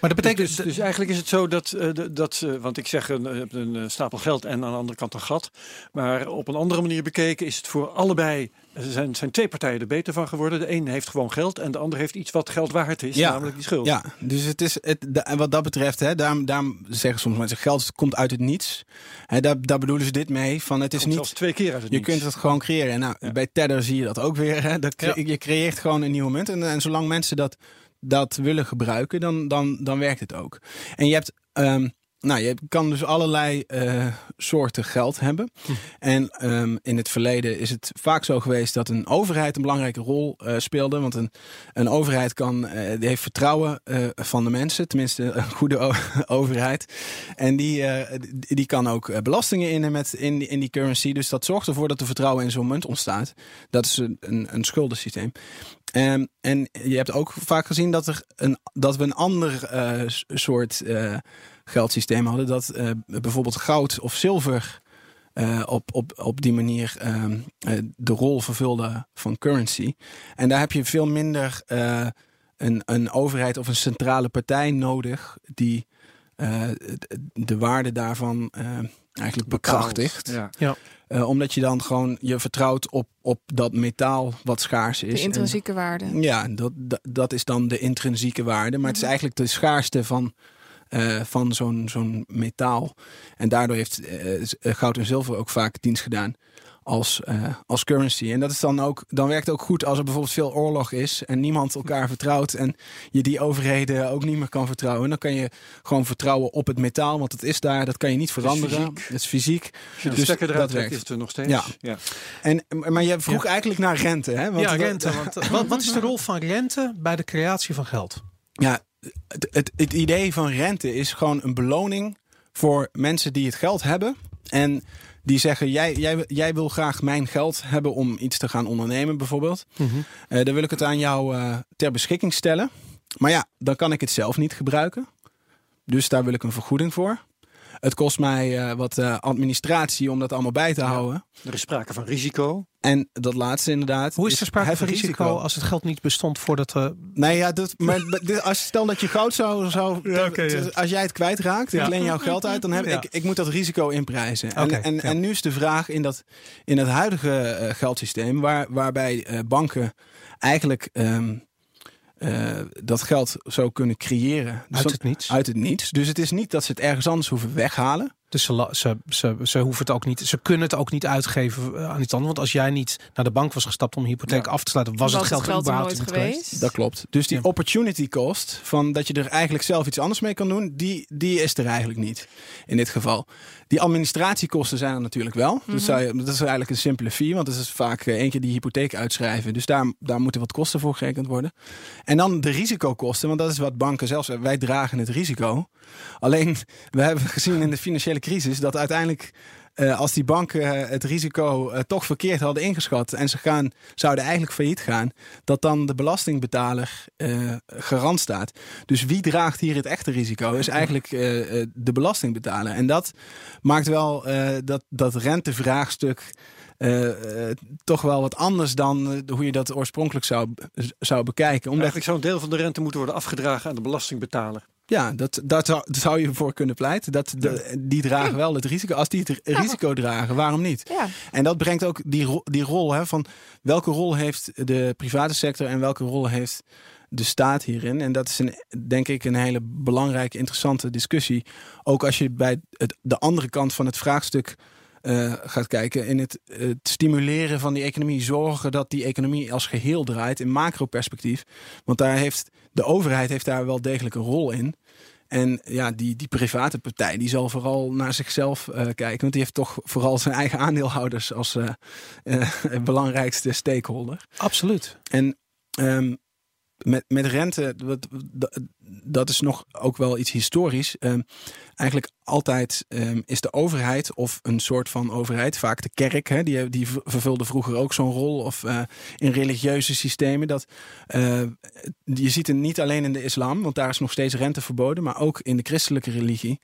Speaker 2: Maar dat betekent
Speaker 3: dus, dus eigenlijk is het zo dat, dat want ik zeg een, een, een stapel geld en aan de andere kant een gat. Maar op een andere manier bekeken is het voor allebei, er zijn, zijn twee partijen er beter van geworden. De een heeft gewoon geld en de ander heeft iets wat geld waard is,
Speaker 5: Ja.
Speaker 3: namelijk die schuld.
Speaker 5: Ja, dus het is het, en wat dat betreft, hè, daarom, daarom zeggen soms mensen geld komt uit het niets. Hè, daar, daar bedoelen ze dit mee. Van het is
Speaker 3: Komt
Speaker 5: niet.
Speaker 3: twee keer uit het
Speaker 5: Je
Speaker 3: niets.
Speaker 5: kunt het gewoon creëren. En Nou,
Speaker 3: Ja.
Speaker 5: Bij Tether zie je dat ook weer. Hè. Dat. Je creëert gewoon een nieuwe munt. En, en zolang mensen dat, dat willen gebruiken, dan, dan, dan werkt het ook. En je hebt. ehm, nou, je kan dus allerlei eh, soorten geld hebben.
Speaker 2: Hm.
Speaker 5: En ehm, in het verleden is het vaak zo geweest dat een overheid een belangrijke rol eh, speelde. Want een, een overheid kan, eh, die heeft vertrouwen van de mensen, tenminste een goede <laughs> overheid. En die, die die kan ook belastingen innen met, in, die- in die currency. Dus dat zorgt ervoor dat er vertrouwen in zo'n munt ontstaat. Dat is een, een, een schuldensysteem. Ehm, en je hebt ook vaak gezien dat, er een, dat we een ander soort geldsysteem hadden. Dat eh, bijvoorbeeld goud of zilver eh, op, op, op die manier ehm, eh, de rol vervulde van currency. En daar heb je veel minder eh, een, een overheid of een centrale partij nodig die eh, de, de waarde daarvan eh, eigenlijk bekrachtigt.
Speaker 3: Ja.
Speaker 5: Eh, omdat je dan gewoon je vertrouwt op, op dat metaal wat schaars is.
Speaker 4: De
Speaker 5: En-
Speaker 4: intrinsieke waarde.
Speaker 5: ja, dat, dat, dat is dan de intrinsieke waarde. Maar het is
Speaker 4: Mhm.
Speaker 5: eigenlijk de schaarste van, eh, van zo'n zo'n metaal. En daardoor heeft eh, eh, goud en zilver ook vaak dienst gedaan als, als currency. En dat is dan ook, dan werkt het ook goed als er bijvoorbeeld veel oorlog is en niemand elkaar vertrouwt en je die overheden ook niet meer kan vertrouwen. Dan kan je gewoon vertrouwen op het metaal, want het is daar, dat kan je niet veranderen.
Speaker 3: fysiek.
Speaker 5: Het is fysiek.
Speaker 3: De
Speaker 5: Dus dat werkt.
Speaker 3: is het er nog steeds.
Speaker 5: Ja.
Speaker 3: Ja.
Speaker 5: En, maar je vroeg eigenlijk naar rente. Hè? Want
Speaker 2: ja, rente. Want, wat, wat is de rol van rente bij de creatie van geld?
Speaker 5: Ja, het, het, het idee van rente is gewoon een beloning voor mensen die het geld hebben. En die zeggen, jij, jij, jij wil graag mijn geld hebben om iets te gaan ondernemen bijvoorbeeld. Eh, dan wil ik het aan jou eh, ter beschikking stellen. Maar ja, dan kan ik het zelf niet gebruiken. Dus daar wil ik een vergoeding voor. Het kost mij eh, wat eh, administratie om dat allemaal bij te houden.
Speaker 3: Er is sprake van risico.
Speaker 5: En dat laatste inderdaad.
Speaker 2: Hoe is er sprake van risico, als het geld niet bestond voordat we...
Speaker 5: Nee, ja, dat, maar <laughs> dit- als stel dat je goud zou. zou
Speaker 2: Ja, oké, ja.
Speaker 5: Als jij het kwijtraakt,
Speaker 2: Ja.
Speaker 5: ik leen jouw geld uit, dan heb
Speaker 2: Ja.
Speaker 5: ik, ik moet dat risico inprijzen. En,
Speaker 2: Oké,
Speaker 5: en,
Speaker 2: ja.
Speaker 5: en nu is de vraag in, dat, in het huidige geldsysteem, waar, waarbij eh, banken eigenlijk ehm, eh, dat geld zo kunnen creëren. Dus
Speaker 2: Uit het niets.
Speaker 5: Uit het niets. Dus het is niet dat ze het ergens anders hoeven weghalen.
Speaker 2: Dus ze, ze, ze, ze hoeven het ook niet, ze kunnen het ook niet uitgeven eh, aan iets anders. Want als jij niet naar de bank was gestapt om een hypotheek af te sluiten, was, het geld, überhaupt
Speaker 4: nooit
Speaker 2: niet
Speaker 4: geweest.
Speaker 5: Dat klopt. Dus die
Speaker 2: Ja.
Speaker 5: opportunity cost, van dat je er eigenlijk zelf iets anders mee kan doen, die, die is er eigenlijk niet in dit geval. Die administratiekosten zijn er natuurlijk wel. zou je, dat is eigenlijk een simpele fee, want het is vaak eh, één keer die hypotheek uitschrijven. Dus daar, daar moeten wat kosten voor gerekend worden. En dan de risicokosten, want dat is wat banken zelfs hebben. Wij dragen het risico. Alleen, we hebben gezien in de financiële crisis dat uiteindelijk eh, als die banken eh, het risico eh, toch verkeerd hadden ingeschat en ze gaan, zouden eigenlijk failliet gaan, dat dan de belastingbetaler garant staat. Dus wie draagt hier het echte risico? Is eigenlijk de belastingbetaler. En dat maakt wel dat, dat rentevraagstuk. toch wel wat anders dan hoe je dat oorspronkelijk zou, zou bekijken. Omdat
Speaker 3: Eigenlijk zou een deel van de rente moeten worden afgedragen aan de belastingbetaler.
Speaker 5: Ja, dat, dat, zou, dat zou je voor kunnen pleiten. Dat, de, die dragen wel het risico. Als die het risico dragen, waarom niet?
Speaker 4: Ja.
Speaker 5: En dat brengt ook die, ro- die rol hè, van welke rol heeft de private sector en welke rol heeft de staat hierin. En dat is een, denk ik een hele belangrijke, interessante discussie. Ook als je bij het, de andere kant van het vraagstuk eh, gaat kijken. In het, het stimuleren van die economie. Zorgen dat die economie als geheel draait in macro-perspectief. Want daar heeft de overheid heeft daar wel degelijk een rol in. En ja, die, die private partij die zal vooral naar zichzelf eh, kijken. Want die heeft toch vooral zijn eigen aandeelhouders als eh, eh, <laughs> belangrijkste stakeholder.
Speaker 2: Absoluut.
Speaker 5: En ehm, met, met rente, dat, dat is nog ook wel iets historisch. Ehm, eigenlijk altijd ehm, is de overheid of een soort van overheid, vaak de kerk, hè, die, die vervulde vroeger ook zo'n rol. Of eh, in religieuze systemen. Dat, eh, je ziet het niet alleen in de islam, want daar is nog steeds rente verboden. Maar ook in de christelijke religie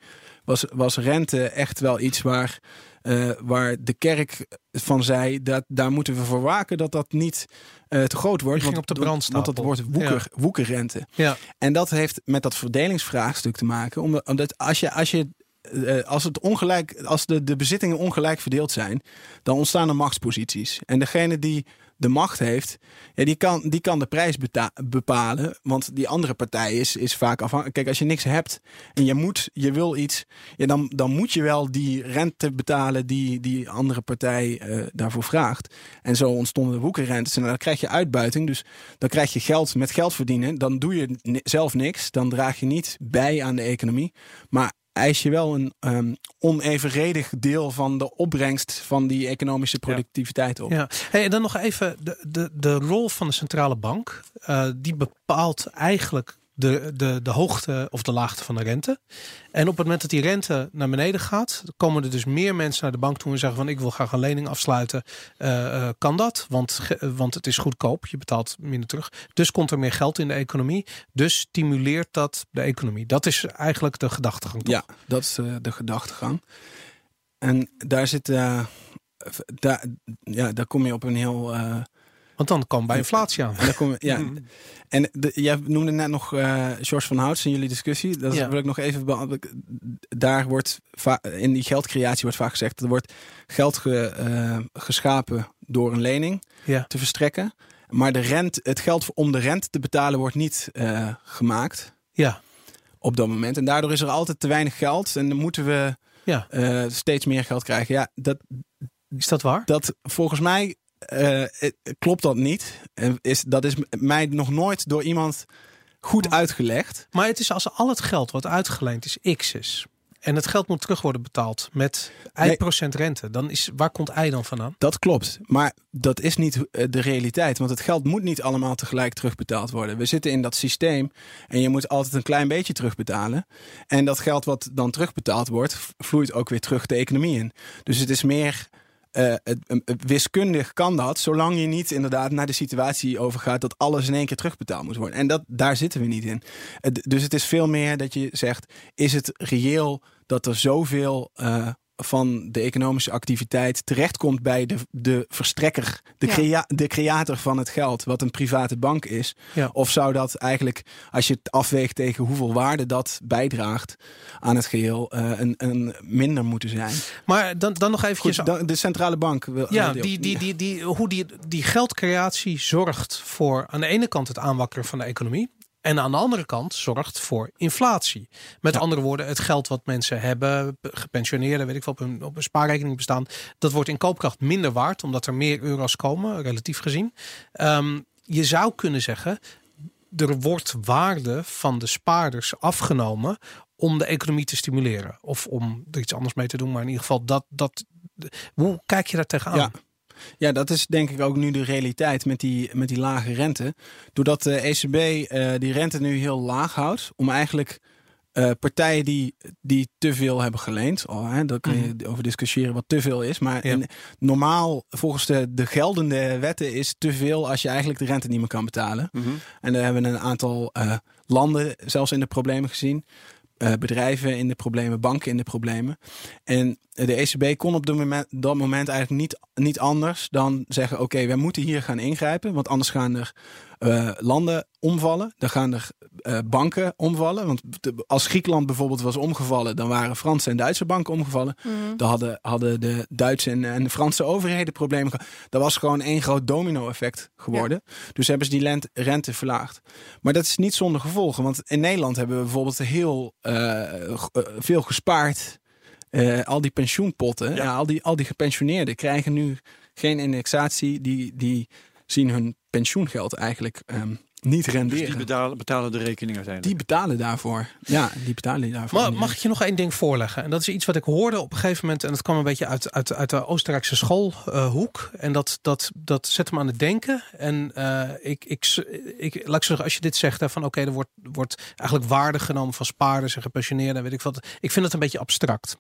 Speaker 5: was, was rente echt wel iets waar, eh, waar de kerk van zei, dat daar moeten we voor waken dat dat niet eh, te groot wordt.
Speaker 2: ging
Speaker 5: Want,
Speaker 2: op de brandstapel.
Speaker 5: want dat wordt woeker, woekerrente.
Speaker 2: Ja.
Speaker 5: En dat heeft met dat verdelingsvraagstuk te maken. Omdat, omdat als je, als je eh, als, het ongelijk, als de, de bezittingen ongelijk verdeeld zijn, dan ontstaan er machtsposities. En degene die de macht heeft, ja, die, kan, die kan de prijs bepalen. Want die andere partij is, is vaak afhankelijk. Kijk, als je niks hebt en je moet, je wil iets, ja, dan, dan moet je wel die rente betalen die die andere partij eh, daarvoor vraagt. En zo ontstonden de woekerrentes. En dan krijg je uitbuiting. Dus dan krijg je geld met geld verdienen. Dan doe je zelf niks. Dan draag je niet bij aan de economie. Maar eis je wel een ehm, onevenredig deel van de opbrengst van die economische productiviteit op.
Speaker 2: Ja. Hey, en dan nog even de, de, de rol van de centrale bank. Eh, die bepaalt eigenlijk de, de, de hoogte of de laagte van de rente. En op het moment dat die rente naar beneden gaat, komen er dus meer mensen naar de bank toe en zeggen van ik wil graag een lening afsluiten. Eh, eh, kan dat? Want, ge- want het is goedkoop, je betaalt minder terug. Dus komt er meer geld in de economie. Dus stimuleert dat de economie. Dat is eigenlijk de gedachtegang.
Speaker 5: Ja, dat is eh, de gedachtegang. En daar zit. eh, daar, ja, daar kom je op een heel.
Speaker 2: Want dan kan bij inflatie aan.
Speaker 5: daar kom ja. En de, jij noemde net nog eh George van Houts in jullie discussie. Dat
Speaker 2: Ja.
Speaker 5: wil ik nog even beantwoorden. Daar wordt in die geldcreatie wordt vaak gezegd: er wordt geld ge- eh, geschapen door een lening
Speaker 2: Ja.
Speaker 5: te verstrekken. Maar de rent, het geld om de rente te betalen wordt niet eh, gemaakt
Speaker 2: Ja.
Speaker 5: op dat moment. En daardoor is er altijd te weinig geld. En dan moeten we
Speaker 2: Ja.
Speaker 5: steeds meer geld krijgen. Ja, dat,
Speaker 2: Is dat waar?
Speaker 5: dat volgens mij eh, het- klopt dat niet. En Is, dat is mij nog nooit door iemand goed uitgelegd.
Speaker 2: Maar het is als al het geld wat uitgeleend is, X is. En het geld moet terug worden betaald met
Speaker 5: Nee.
Speaker 2: procent rente. Dan is, waar komt ei dan vandaan?
Speaker 5: Dat klopt. Maar dat is niet eh, de realiteit. Want het geld moet niet allemaal tegelijk terugbetaald worden. We zitten in dat systeem en je moet altijd een klein beetje terugbetalen. En dat geld wat dan terugbetaald wordt, vloeit ook weer terug de economie in. Dus het is meer. Eh, wiskundig kan dat, zolang je niet inderdaad naar de situatie overgaat dat alles in één keer terugbetaald moet worden. En dat, daar zitten we niet in. Dus het is veel meer dat je zegt: is het reëel dat er zoveel eh, van de economische activiteit terechtkomt bij de, de verstrekker, de,
Speaker 4: Ja.
Speaker 5: crea- de creator van het geld, wat een private bank is?
Speaker 2: Ja.
Speaker 5: Of zou dat eigenlijk, als je het afweegt tegen hoeveel waarde dat bijdraagt aan het geheel, eh, een, een minder moeten zijn?
Speaker 2: Maar dan, dan nog eventjes...
Speaker 5: Goed, dan- de centrale bank wil.
Speaker 2: ja,
Speaker 5: wil
Speaker 2: die, die, die, die, hoe die, die geldcreatie zorgt voor aan de ene kant het aanwakkeren van de economie. En aan de andere kant zorgt voor inflatie. Met
Speaker 5: Ja.
Speaker 2: andere woorden, het geld wat mensen hebben, gepensioneerden, weet ik veel, op een, op een spaarrekening bestaan, dat wordt in koopkracht minder waard, omdat er meer euro's komen, relatief gezien. Ehm, je zou kunnen zeggen, er wordt waarde van de spaarders afgenomen om de economie te stimuleren. Of om er iets anders mee te doen. Maar in ieder geval, dat, dat, hoe kijk je daar tegenaan?
Speaker 5: Ja. Ja, dat is denk ik ook nu de realiteit met die, met die lage rente. Doordat de ECB eh, die rente nu heel laag houdt, om eigenlijk eh, partijen die, die te veel hebben geleend, oh, hè, daar kun je over discussiëren wat te veel is. Maar
Speaker 2: Mhm. Ja.
Speaker 5: in- normaal, volgens de, de geldende wetten, is te veel als je eigenlijk de rente niet meer kan betalen.
Speaker 3: Mhm.
Speaker 5: En daar hebben we een aantal eh, landen zelfs in de problemen gezien. Eh, bedrijven in de problemen, banken in de problemen. En de ECB kon op dat moment, dat moment eigenlijk niet, niet anders dan zeggen: Oké, wij moeten hier gaan ingrijpen, want anders gaan er eh, landen omvallen. Dan gaan er eh, banken omvallen. Want de- als Griekenland bijvoorbeeld was omgevallen, dan waren Franse en Duitse banken omgevallen. Dan hadden, hadden de Duitse en, en de Franse overheden problemen. Dat was gewoon één groot domino-effect geworden. Dus hebben ze die rente verlaagd. Maar dat is niet zonder gevolgen. Want in Nederland hebben we bijvoorbeeld heel eh, veel gespaard. Al die pensioenpotten,
Speaker 3: Ja.
Speaker 5: ja. al, die, al die gepensioneerden krijgen nu geen indexatie. Die, die zien hun pensioengeld eigenlijk ehm, niet
Speaker 3: Dus
Speaker 5: renderen.
Speaker 3: die betalen, betalen de rekening uiteindelijk.
Speaker 5: Die betalen daarvoor. Ja, die betalen daarvoor.
Speaker 2: Maar mag ik je nog één ding voorleggen? En dat is iets wat ik hoorde op een gegeven moment. En dat kwam een beetje uit, uit, uit de Oostenrijkse schoolhoek. en dat, dat, dat zet me aan het denken. En eh, ik, ik, ik, laat ik zeggen, als je dit zegt, hè, van oké, er wordt, wordt eigenlijk waarde genomen van spaarders en gepensioneerden. en Weet ik wat. Ik vind het een beetje abstract.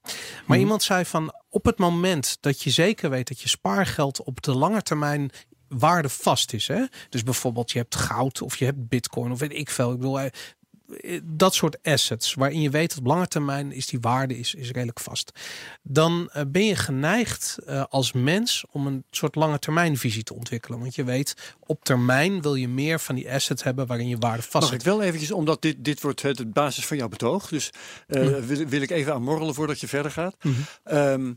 Speaker 2: Maar iemand zei van op het moment dat je zeker weet dat je spaargeld op de lange termijn waarde vast is. Hè? Dus bijvoorbeeld je hebt goud of je hebt bitcoin of weet ik veel. Ik bedoel, eh, eh, dat soort assets waarin je weet dat op lange termijn is die waarde is, is redelijk vast. Dan eh, ben je geneigd als mens om een soort lange termijn visie te ontwikkelen. Want je weet op termijn wil je meer van die assets hebben waarin je waarde vast
Speaker 3: Mag
Speaker 2: zit.
Speaker 3: ik wel eventjes, omdat dit, dit wordt het, het basis van jouw betoog. Dus eh, wil, wil ik even aanmorrelen voordat je verder gaat.
Speaker 2: Mhm.
Speaker 3: Ehm,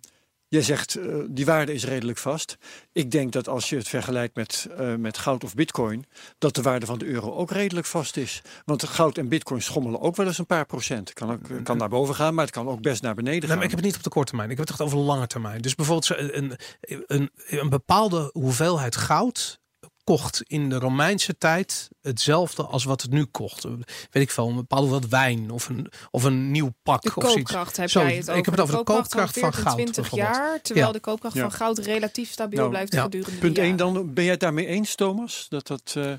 Speaker 3: jij zegt, eh, die waarde is redelijk vast. Ik denk dat als je het vergelijkt met, eh, met goud of bitcoin... dat de waarde van de euro ook redelijk vast is. Want goud en bitcoin schommelen ook wel eens een paar procent. Kan, ook, kan naar boven gaan, maar het kan ook best naar beneden
Speaker 2: Nee,
Speaker 3: gaan.
Speaker 2: maar ik heb het niet op de korte termijn. Ik heb het echt over de lange termijn. Dus bijvoorbeeld een, een, een bepaalde hoeveelheid goud kocht in de Romeinse tijd hetzelfde als wat het nu kocht. Weet ik veel, een bepaalde wat wijn of een, of een nieuw pak
Speaker 4: De
Speaker 2: of zoiets.
Speaker 4: koopkracht heb
Speaker 2: Zo,
Speaker 4: jij het
Speaker 2: ik
Speaker 4: over.
Speaker 2: heb het over de koopkracht van goud,
Speaker 4: 20
Speaker 2: bijvoorbeeld.
Speaker 4: jaar, terwijl
Speaker 2: Ja.
Speaker 4: de koopkracht
Speaker 3: Ja.
Speaker 4: van goud relatief stabiel
Speaker 3: Nou,
Speaker 4: blijft
Speaker 2: ja.
Speaker 4: gedurende
Speaker 3: Punt
Speaker 4: de
Speaker 3: 1
Speaker 4: jaren.
Speaker 3: dan, ben jij het daarmee eens, Thomas? Dat dat eh,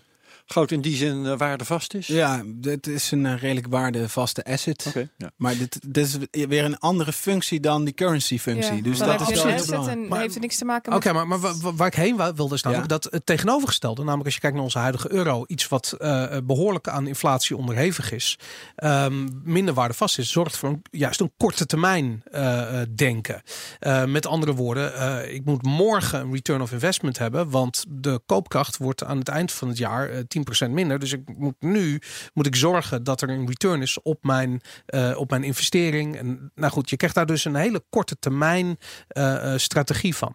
Speaker 3: goud in die zin eh, waardevast is?
Speaker 5: Ja, dit is een eh, redelijk waardevaste asset.
Speaker 3: Oké, ja.
Speaker 5: Maar dit, dit is weer een andere functie dan die currency functie.
Speaker 4: Ja,
Speaker 5: dus
Speaker 4: dan
Speaker 5: dat
Speaker 4: heb
Speaker 5: is
Speaker 4: je
Speaker 5: wel
Speaker 4: asset
Speaker 5: belangrijk.
Speaker 4: en
Speaker 2: Maar-
Speaker 4: heeft er niks te maken
Speaker 2: Oké,
Speaker 4: met...
Speaker 2: maar, maar wa- waar ik heen wilde is namelijk
Speaker 5: Ja.
Speaker 2: dat het tegenovergestelde, namelijk als je kijkt naar onze huidige euro, iets wat eh, behoorlijk aan inflatie onderhevig is, ehm, minder waardevast is, zorgt voor een, juist een korte termijn eh, eh, denken. Eh, met andere woorden, eh, ik moet morgen een return of investment hebben, want de koopkracht wordt aan het eind van het jaar eh 10% minder. Dus ik moet nu moet ik zorgen dat er een return is op mijn, eh, op mijn investering. En nou goed, je krijgt daar dus een hele korte termijn eh, eh, strategie van.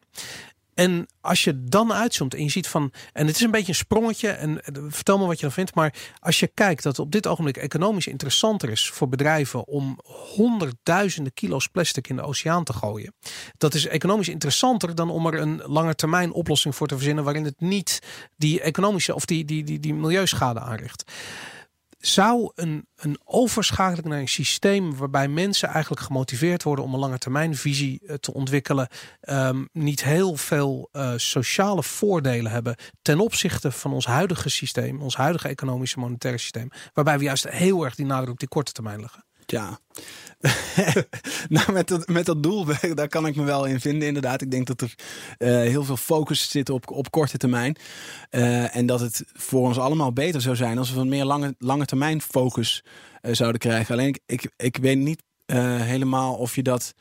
Speaker 2: En als je dan uitzoomt en je ziet van, en het is een beetje een sprongetje, en eh, vertel me wat je dan vindt, maar als je kijkt dat het op dit ogenblik economisch interessanter is voor bedrijven om honderdduizenden kilo's plastic in de oceaan te gooien, dat is economisch interessanter dan om er een lange termijn oplossing voor te verzinnen waarin het niet die economische of die, die, die, die milieuschade aanricht zou een, een overschakeling naar een systeem waarbij mensen eigenlijk gemotiveerd worden om een lange termijn visie eh, te ontwikkelen, ehm, niet heel veel uh, sociale voordelen hebben ten opzichte van ons huidige systeem, ons huidige economische monetaire systeem, waarbij we juist heel erg die nadruk op die korte termijn leggen.
Speaker 5: Ja, <laughs> nou, met dat, met dat doel, <laughs> daar kan ik me wel in vinden, inderdaad. Ik denk dat er uh, heel veel focus zit op, op korte termijn. Uh, en dat het voor ons allemaal beter zou zijn als we een meer lange, lange termijn focus uh, zouden krijgen. Alleen ik, ik, ik weet niet helemaal of je dat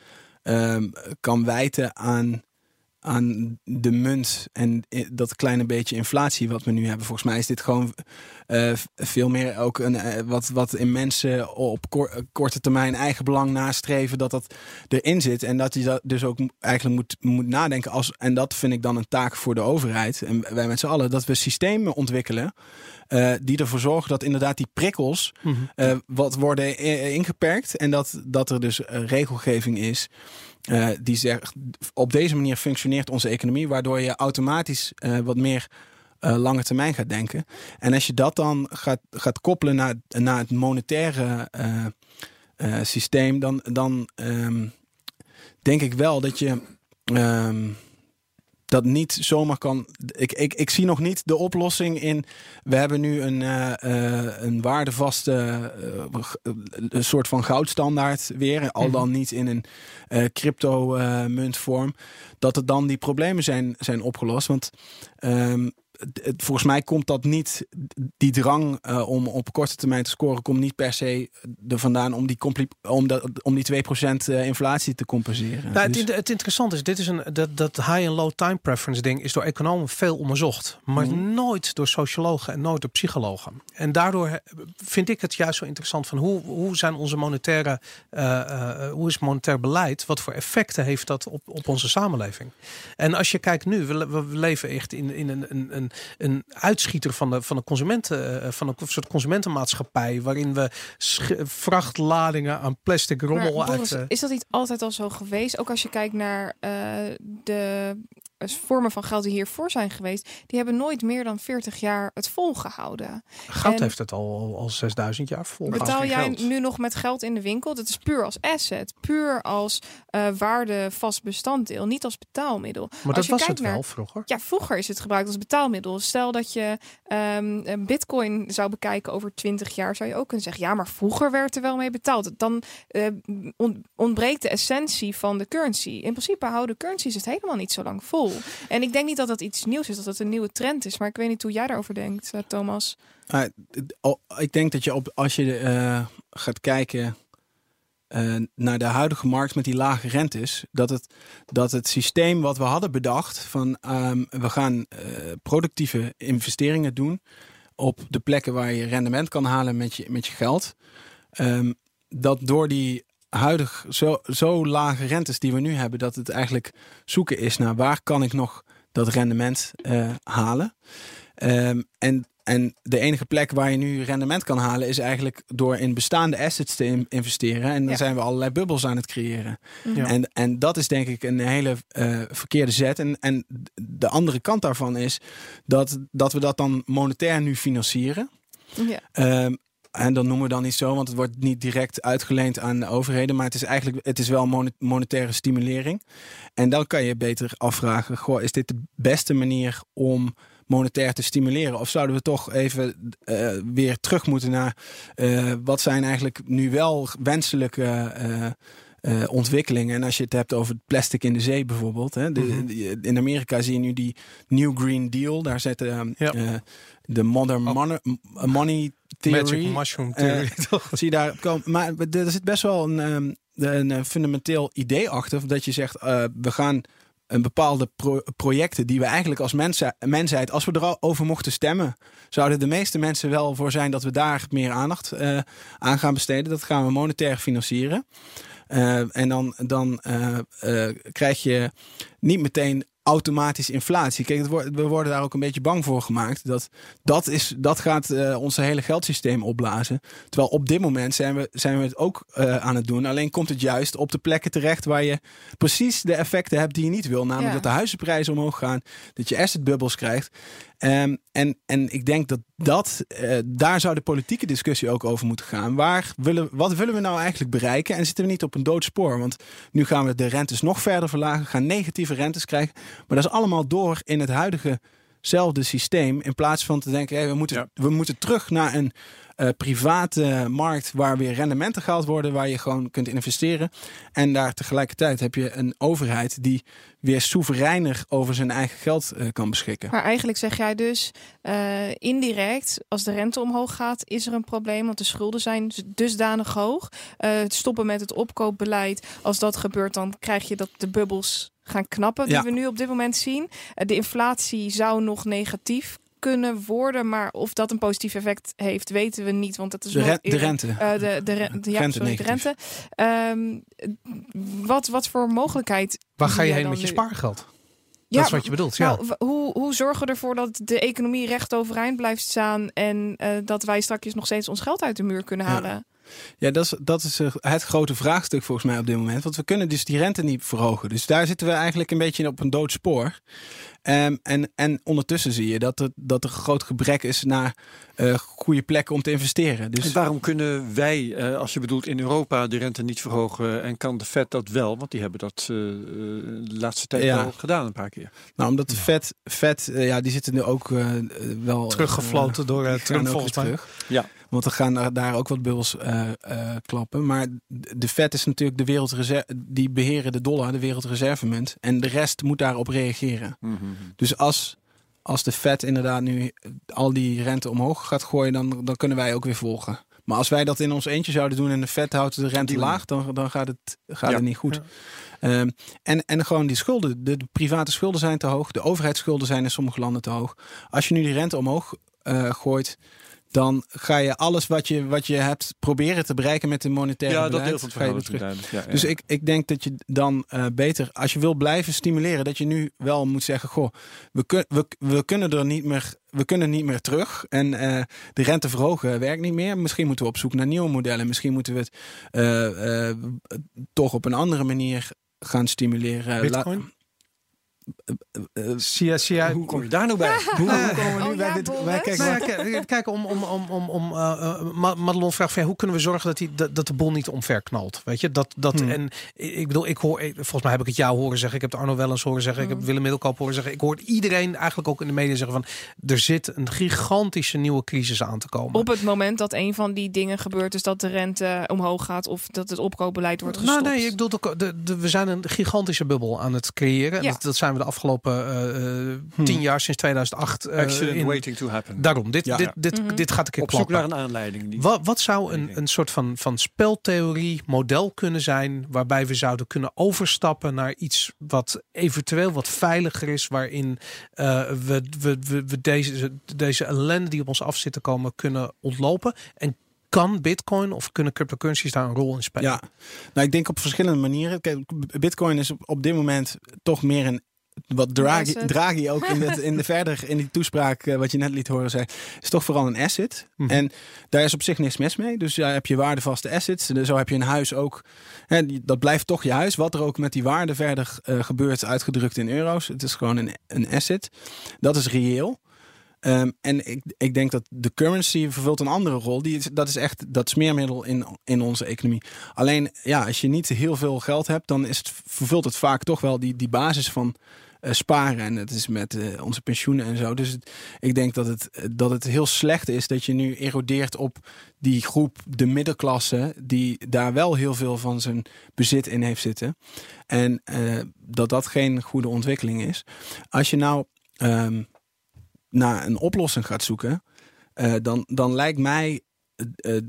Speaker 5: ehm, kan wijten aan aan de munt en dat kleine beetje inflatie wat we nu hebben. Volgens mij is dit gewoon uh, veel meer ook een, uh, wat, wat in mensen op kor korte termijn eigen belang nastreven, dat dat erin zit. En dat je dat dus ook eigenlijk moet, moet nadenken. Als, en dat vind ik dan een taak voor de overheid en wij met z'n allen, dat we systemen ontwikkelen. Uh, die ervoor zorgen dat inderdaad die prikkels mm -hmm. wat worden ingeperkt. En dat, dat er dus regelgeving is uh, die zegt, op deze manier functioneert onze economie, waardoor je automatisch uh, wat meer uh, lange termijn gaat denken. En als je dat dan gaat, gaat koppelen naar, naar het monetaire systeem, dan, dan um, denk ik wel dat je. Um, dat niet zomaar kan. Ik, ik, ik zie nog niet de oplossing in. We hebben nu een, uh, uh, een waardevaste uh, een soort van goudstandaard weer. Al dan niet in een crypto muntvorm. Dat er dan die problemen zijn, zijn opgelost. Want um, volgens mij komt dat niet, die drang uh, om op korte termijn te scoren, komt niet per se er vandaan om die, om de, om die 2% uh, inflatie te compenseren.
Speaker 2: Nou, dus... het, het interessante is, dit is een, dat, dat high en low time preference ding is door economen veel onderzocht, maar mm. nooit door sociologen en nooit door psychologen. En daardoor vind ik het juist zo interessant van hoe, hoe zijn onze monetaire, uh, uh, hoe is monetair beleid, wat voor effecten heeft dat op, op onze samenleving? En als je kijkt nu, we, we leven echt in, in een, een, een een, uitschieter van de, van de consumenten, uh, van een soort consumentenmaatschappij, waarin we vrachtladingen aan plastic rommel
Speaker 4: maar,
Speaker 2: uit. Uh,
Speaker 4: is dat niet altijd al zo geweest? Ook als je kijkt naar uh, de vormen van geld die hiervoor zijn geweest, die hebben nooit meer dan 40 jaar het volgehouden.
Speaker 2: Goud en heeft het al, al 6000 jaar vol.
Speaker 4: Betaal jij geld. nu nog met geld in de winkel? Dat is puur als asset, puur als uh, waarde vast bestanddeel, niet als betaalmiddel.
Speaker 2: Maar dat was het naar, wel vroeger.
Speaker 4: Ja, vroeger is het gebruikt als betaalmiddel. Stel dat je um, een bitcoin zou bekijken over 20 jaar, zou je ook kunnen zeggen, ja, maar vroeger werd er wel mee betaald. Dan uh, ontbreekt de essentie van de currency. In principe houden currencies het helemaal niet zo lang vol. En ik denk niet dat dat iets nieuws is, dat het een nieuwe trend is. Maar ik weet niet hoe jij daarover denkt, uh, Thomas.
Speaker 5: Uh, ik denk dat je op, als je uh, gaat kijken naar de huidige markt met die lage rentes, dat het, dat het systeem wat we hadden bedacht van um, we gaan productieve investeringen doen op de plekken waar je rendement kan halen met je, met je geld. Um, dat door die huidig zo, zo lage rentes die we nu hebben, dat het eigenlijk zoeken is naar waar kan ik nog dat rendement uh, halen. Um, en, en de enige plek waar je nu rendement kan halen is eigenlijk door in bestaande assets te in investeren. En dan ja. zijn we allerlei bubbels aan het creëren. Ja. En, en dat is denk ik een hele uh, verkeerde zet. En, en de andere kant daarvan is dat, dat we dat dan monetair nu financieren. Ja. Um, en dan noemen we dan niet zo, want het wordt niet direct uitgeleend aan de overheden. Maar het is eigenlijk het is wel monetaire stimulering. En dan kan je beter afvragen: goh, is dit de beste manier om monetair te stimuleren? Of zouden we toch even uh, weer terug moeten naar uh, wat zijn eigenlijk nu wel wenselijke. Uh, uh, ontwikkelingen. En als je het hebt over plastic in de zee bijvoorbeeld. Hè, de, -hmm. in Amerika zie je nu die New Green Deal. Daar zetten uh, ja. uh, de modern oh. money, money theory.
Speaker 2: Magic mushroom theory. <laughs> toch?
Speaker 5: zie je daar komen. Maar er zit best wel een, um, een fundamenteel idee achter. Dat je zegt, we gaan een bepaalde pro projecten die we eigenlijk als mensa mensheid, als we erover mochten stemmen, zouden de meeste mensen wel voor zijn dat we daar meer aandacht uh, aan gaan besteden. Dat gaan we monetair financieren. Uh, en dan, dan uh, krijg je niet meteen automatisch inflatie. Kijk, wordt, we worden daar ook een beetje bang voor gemaakt. Dat, dat, is, dat gaat uh, ons hele geldsysteem opblazen. Terwijl op dit moment zijn we, zijn we het ook uh, aan het doen. Alleen komt het juist op de plekken terecht waar je precies de effecten hebt die je niet wil. Namelijk
Speaker 4: Ja.
Speaker 5: dat de huizenprijzen omhoog gaan. Dat je assetbubbels krijgt. Ehm, en, en ik denk dat, dat eh, daar zou de politieke discussie ook over moeten gaan. Waar willen, wat willen we nou eigenlijk bereiken? En zitten we niet op een doodspoor? Want nu gaan we de rentes nog verder verlagen, gaan negatieve rentes krijgen. Maar dat is allemaal door in het huidige zelfde systeem. In plaats van te denken, hey, we, moeten,
Speaker 3: Ja.
Speaker 5: we moeten terug naar een eh, private markt waar weer rendementen gehaald worden, waar je gewoon kunt investeren. En daar tegelijkertijd heb je een overheid die weer soevereiner over zijn eigen geld eh, kan beschikken.
Speaker 4: Maar eigenlijk zeg jij dus eh, indirect, als de rente omhoog gaat, is er een probleem. Want de schulden zijn dus dusdanig hoog. Eh, het stoppen met het opkoopbeleid, als dat gebeurt, dan krijg je dat de bubbels gaan knappen, die
Speaker 5: Ja.
Speaker 4: we nu op dit moment zien. Eh, de inflatie zou nog negatief kunnen worden, maar of dat een positief effect heeft, weten we niet. Want het is
Speaker 5: De, re- de rente.
Speaker 4: eh, de, de, re- de, ja,
Speaker 5: Rente
Speaker 4: sorry, de rente. Ehm, wat, wat voor mogelijkheid.
Speaker 2: Waar ga je heen met je spaargeld?
Speaker 4: Ja,
Speaker 2: dat is wat je bedoelt. Ja.
Speaker 4: Nou, hoe, hoe zorgen we ervoor dat de economie recht overeind blijft staan en eh, dat wij straks nog steeds ons geld uit de muur kunnen halen?
Speaker 5: Ja, dat is, dat is eh, het grote vraagstuk volgens mij op dit moment. Want we kunnen dus die rente niet verhogen. Dus daar zitten we eigenlijk een beetje op een dood spoor. Ehm, en, en ondertussen zie je dat er, dat er een groot gebrek is naar eh, goede plekken om te investeren. Dus
Speaker 3: En waarom kunnen wij, eh, als je bedoelt in Europa, de rente niet verhogen en kan de Fed dat wel? Want die hebben dat de laatste tijd
Speaker 5: Ja.
Speaker 3: wel gedaan een paar keer.
Speaker 5: nou, omdat de vet eh, ja, die zitten nu ook wel
Speaker 2: Teruggefloten door Trump volgens mij.
Speaker 5: terug.
Speaker 3: Ja.
Speaker 5: Want er gaan daar, ook wat bubbels eh, eh, klappen. Maar de Fed is natuurlijk de wereldreserve. Die beheren de dollar, de wereldreservemunt. En de rest moet daarop reageren. Dus als, als de Fed inderdaad nu al die rente omhoog gaat gooien, dan, dan kunnen wij ook weer volgen. Maar als wij dat in ons eentje zouden doen en de Fed houdt de rente laag, dan, dan gaat, het, gaat
Speaker 3: Ja.
Speaker 5: het niet goed. Ehm, en, en gewoon die schulden, de, de private schulden zijn te hoog, de overheidsschulden zijn in sommige landen te hoog. Als je nu die rente omhoog eh, gooit, dan ga je alles wat je, wat je hebt proberen te bereiken met de monetaire
Speaker 3: Ja, dat
Speaker 5: beleid,
Speaker 3: deel van het verhaal. Ja,
Speaker 5: Dus ik, ik denk dat je dan eh, beter, als je wil blijven stimuleren, dat je nu wel moet zeggen: Goh, we, kun, we, we kunnen er niet meer. We kunnen niet meer terug. En eh, de rente verhogen werkt niet meer. Misschien moeten we op zoek naar nieuwe modellen. Misschien moeten we het eh, eh, toch op een andere manier gaan stimuleren.
Speaker 2: Bitcoin? Zie jij,
Speaker 3: Hoe kom je daar nou bij? <laughs>
Speaker 5: hoe hoe komen we nu
Speaker 4: Oh
Speaker 5: bij
Speaker 4: ja,
Speaker 5: dit? Wij kijken-
Speaker 2: Nou kijk, om, om, om, om, om eh, eh, Ma- Madelon vraagt van, hoe kunnen we zorgen dat, die, dat, dat de bol niet omver knalt? Weet je, dat, dat
Speaker 5: Hmm.
Speaker 2: en ik bedoel, ik hoor, volgens mij heb ik het jou horen zeggen, ik heb het Arno Wellens horen zeggen, ik heb Willem Middelkoop horen zeggen, ik hoor iedereen eigenlijk ook in de media zeggen van, er zit een gigantische nieuwe crisis aan te komen.
Speaker 4: Op het moment dat een van die dingen gebeurt, dus dat de rente omhoog gaat of dat het opkoopbeleid wordt gestopt.
Speaker 2: Nou nee, ik bedoel, ook, de, de, we zijn een gigantische bubbel aan het creëren. Dat, dat zijn we de afgelopen eh, eh, tien jaar, sinds 2008. eh,
Speaker 3: Accident
Speaker 2: in-
Speaker 3: waiting to happen.
Speaker 2: Daarom, dit,
Speaker 5: Ja.
Speaker 2: dit, dit,
Speaker 4: Mhm.
Speaker 2: dit gaat een keer
Speaker 3: Op zoek
Speaker 2: klappen.
Speaker 3: naar een aanleiding. Die...
Speaker 2: Wat, wat zou een, een soort van, van speltheorie model kunnen zijn waarbij we zouden kunnen overstappen naar iets wat eventueel wat veiliger is, waarin eh, we, we, we, we deze, deze ellende die op ons af zit te komen kunnen ontlopen? En kan Bitcoin of kunnen cryptocurrencies daar een rol in spelen?
Speaker 5: Ja, nou ik denk op verschillende manieren. Kijk, Bitcoin is op, op dit moment toch meer een wat Draghi, ook in, het, in de <laughs> verder in die toespraak eh, wat je net liet horen zei, is toch vooral een asset.
Speaker 2: Mhm.
Speaker 5: En daar is op zich niks mis mee. Dus ja, heb je waardevaste assets. En Zo heb je een huis ook. Hè, dat blijft toch je huis. Wat er ook met die waarde verder eh, gebeurt, uitgedrukt in euro's. Het is gewoon een, een asset. Dat is reëel. Ehm, en ik, ik denk dat de currency vervult een andere rol. Die is, dat is echt dat smeermiddel in, in onze economie. Alleen, ja, als je niet heel veel geld hebt, dan is het, vervult het vaak toch wel die, die basis van eh, sparen. En het is met eh, onze pensioenen en zo. Dus ik denk dat het, dat het heel slecht is dat je nu erodeert op die groep, de middenklasse, die daar wel heel veel van zijn bezit in heeft zitten. En eh, dat dat geen goede ontwikkeling is. Als je nou ehm, naar een oplossing gaat zoeken, dan, dan lijkt mij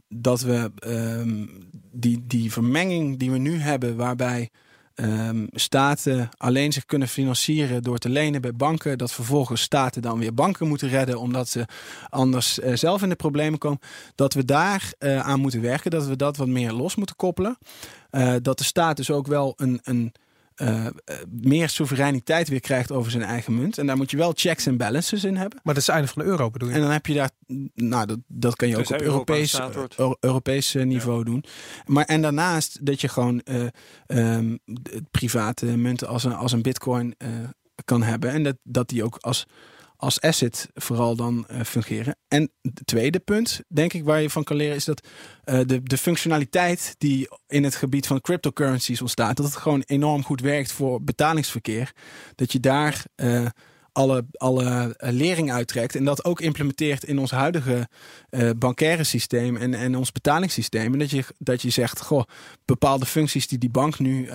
Speaker 5: dat we ehm, die, die vermenging die we nu hebben, waarbij ehm, staten alleen zich kunnen financieren door te lenen bij banken, dat vervolgens staten dan weer banken moeten redden omdat ze anders eh, zelf in de problemen komen, dat we daar eh, aan moeten werken, dat we dat wat meer los moeten koppelen. Eh, dat de staat dus ook wel een, een eh, eh, meer soevereiniteit weer krijgt over zijn eigen munt. En daar moet je wel checks en balances in hebben.
Speaker 2: Maar dat is het einde van de euro bedoel je?
Speaker 5: En dan heb je daar, nou, dat, dat kan je ook
Speaker 3: Tenzij
Speaker 5: op Europees. Eu- Europees eh, niveau doen. Maar en daarnaast dat je gewoon eh, ehm, de private munten als een, als een bitcoin eh, kan hebben. En dat, dat die ook als, als asset vooral dan eh, fungeren. En het tweede punt, denk ik, waar je van kan leren, is dat eh, de, de functionaliteit die in het gebied van cryptocurrencies ontstaat, dat het gewoon enorm goed werkt voor betalingsverkeer. Dat je daar eh, alle, alle lering uittrekt en dat ook implementeert in ons huidige bankaire systeem en, en ons betalingssysteem. En dat je, dat je zegt, goh, bepaalde functies die die bank nu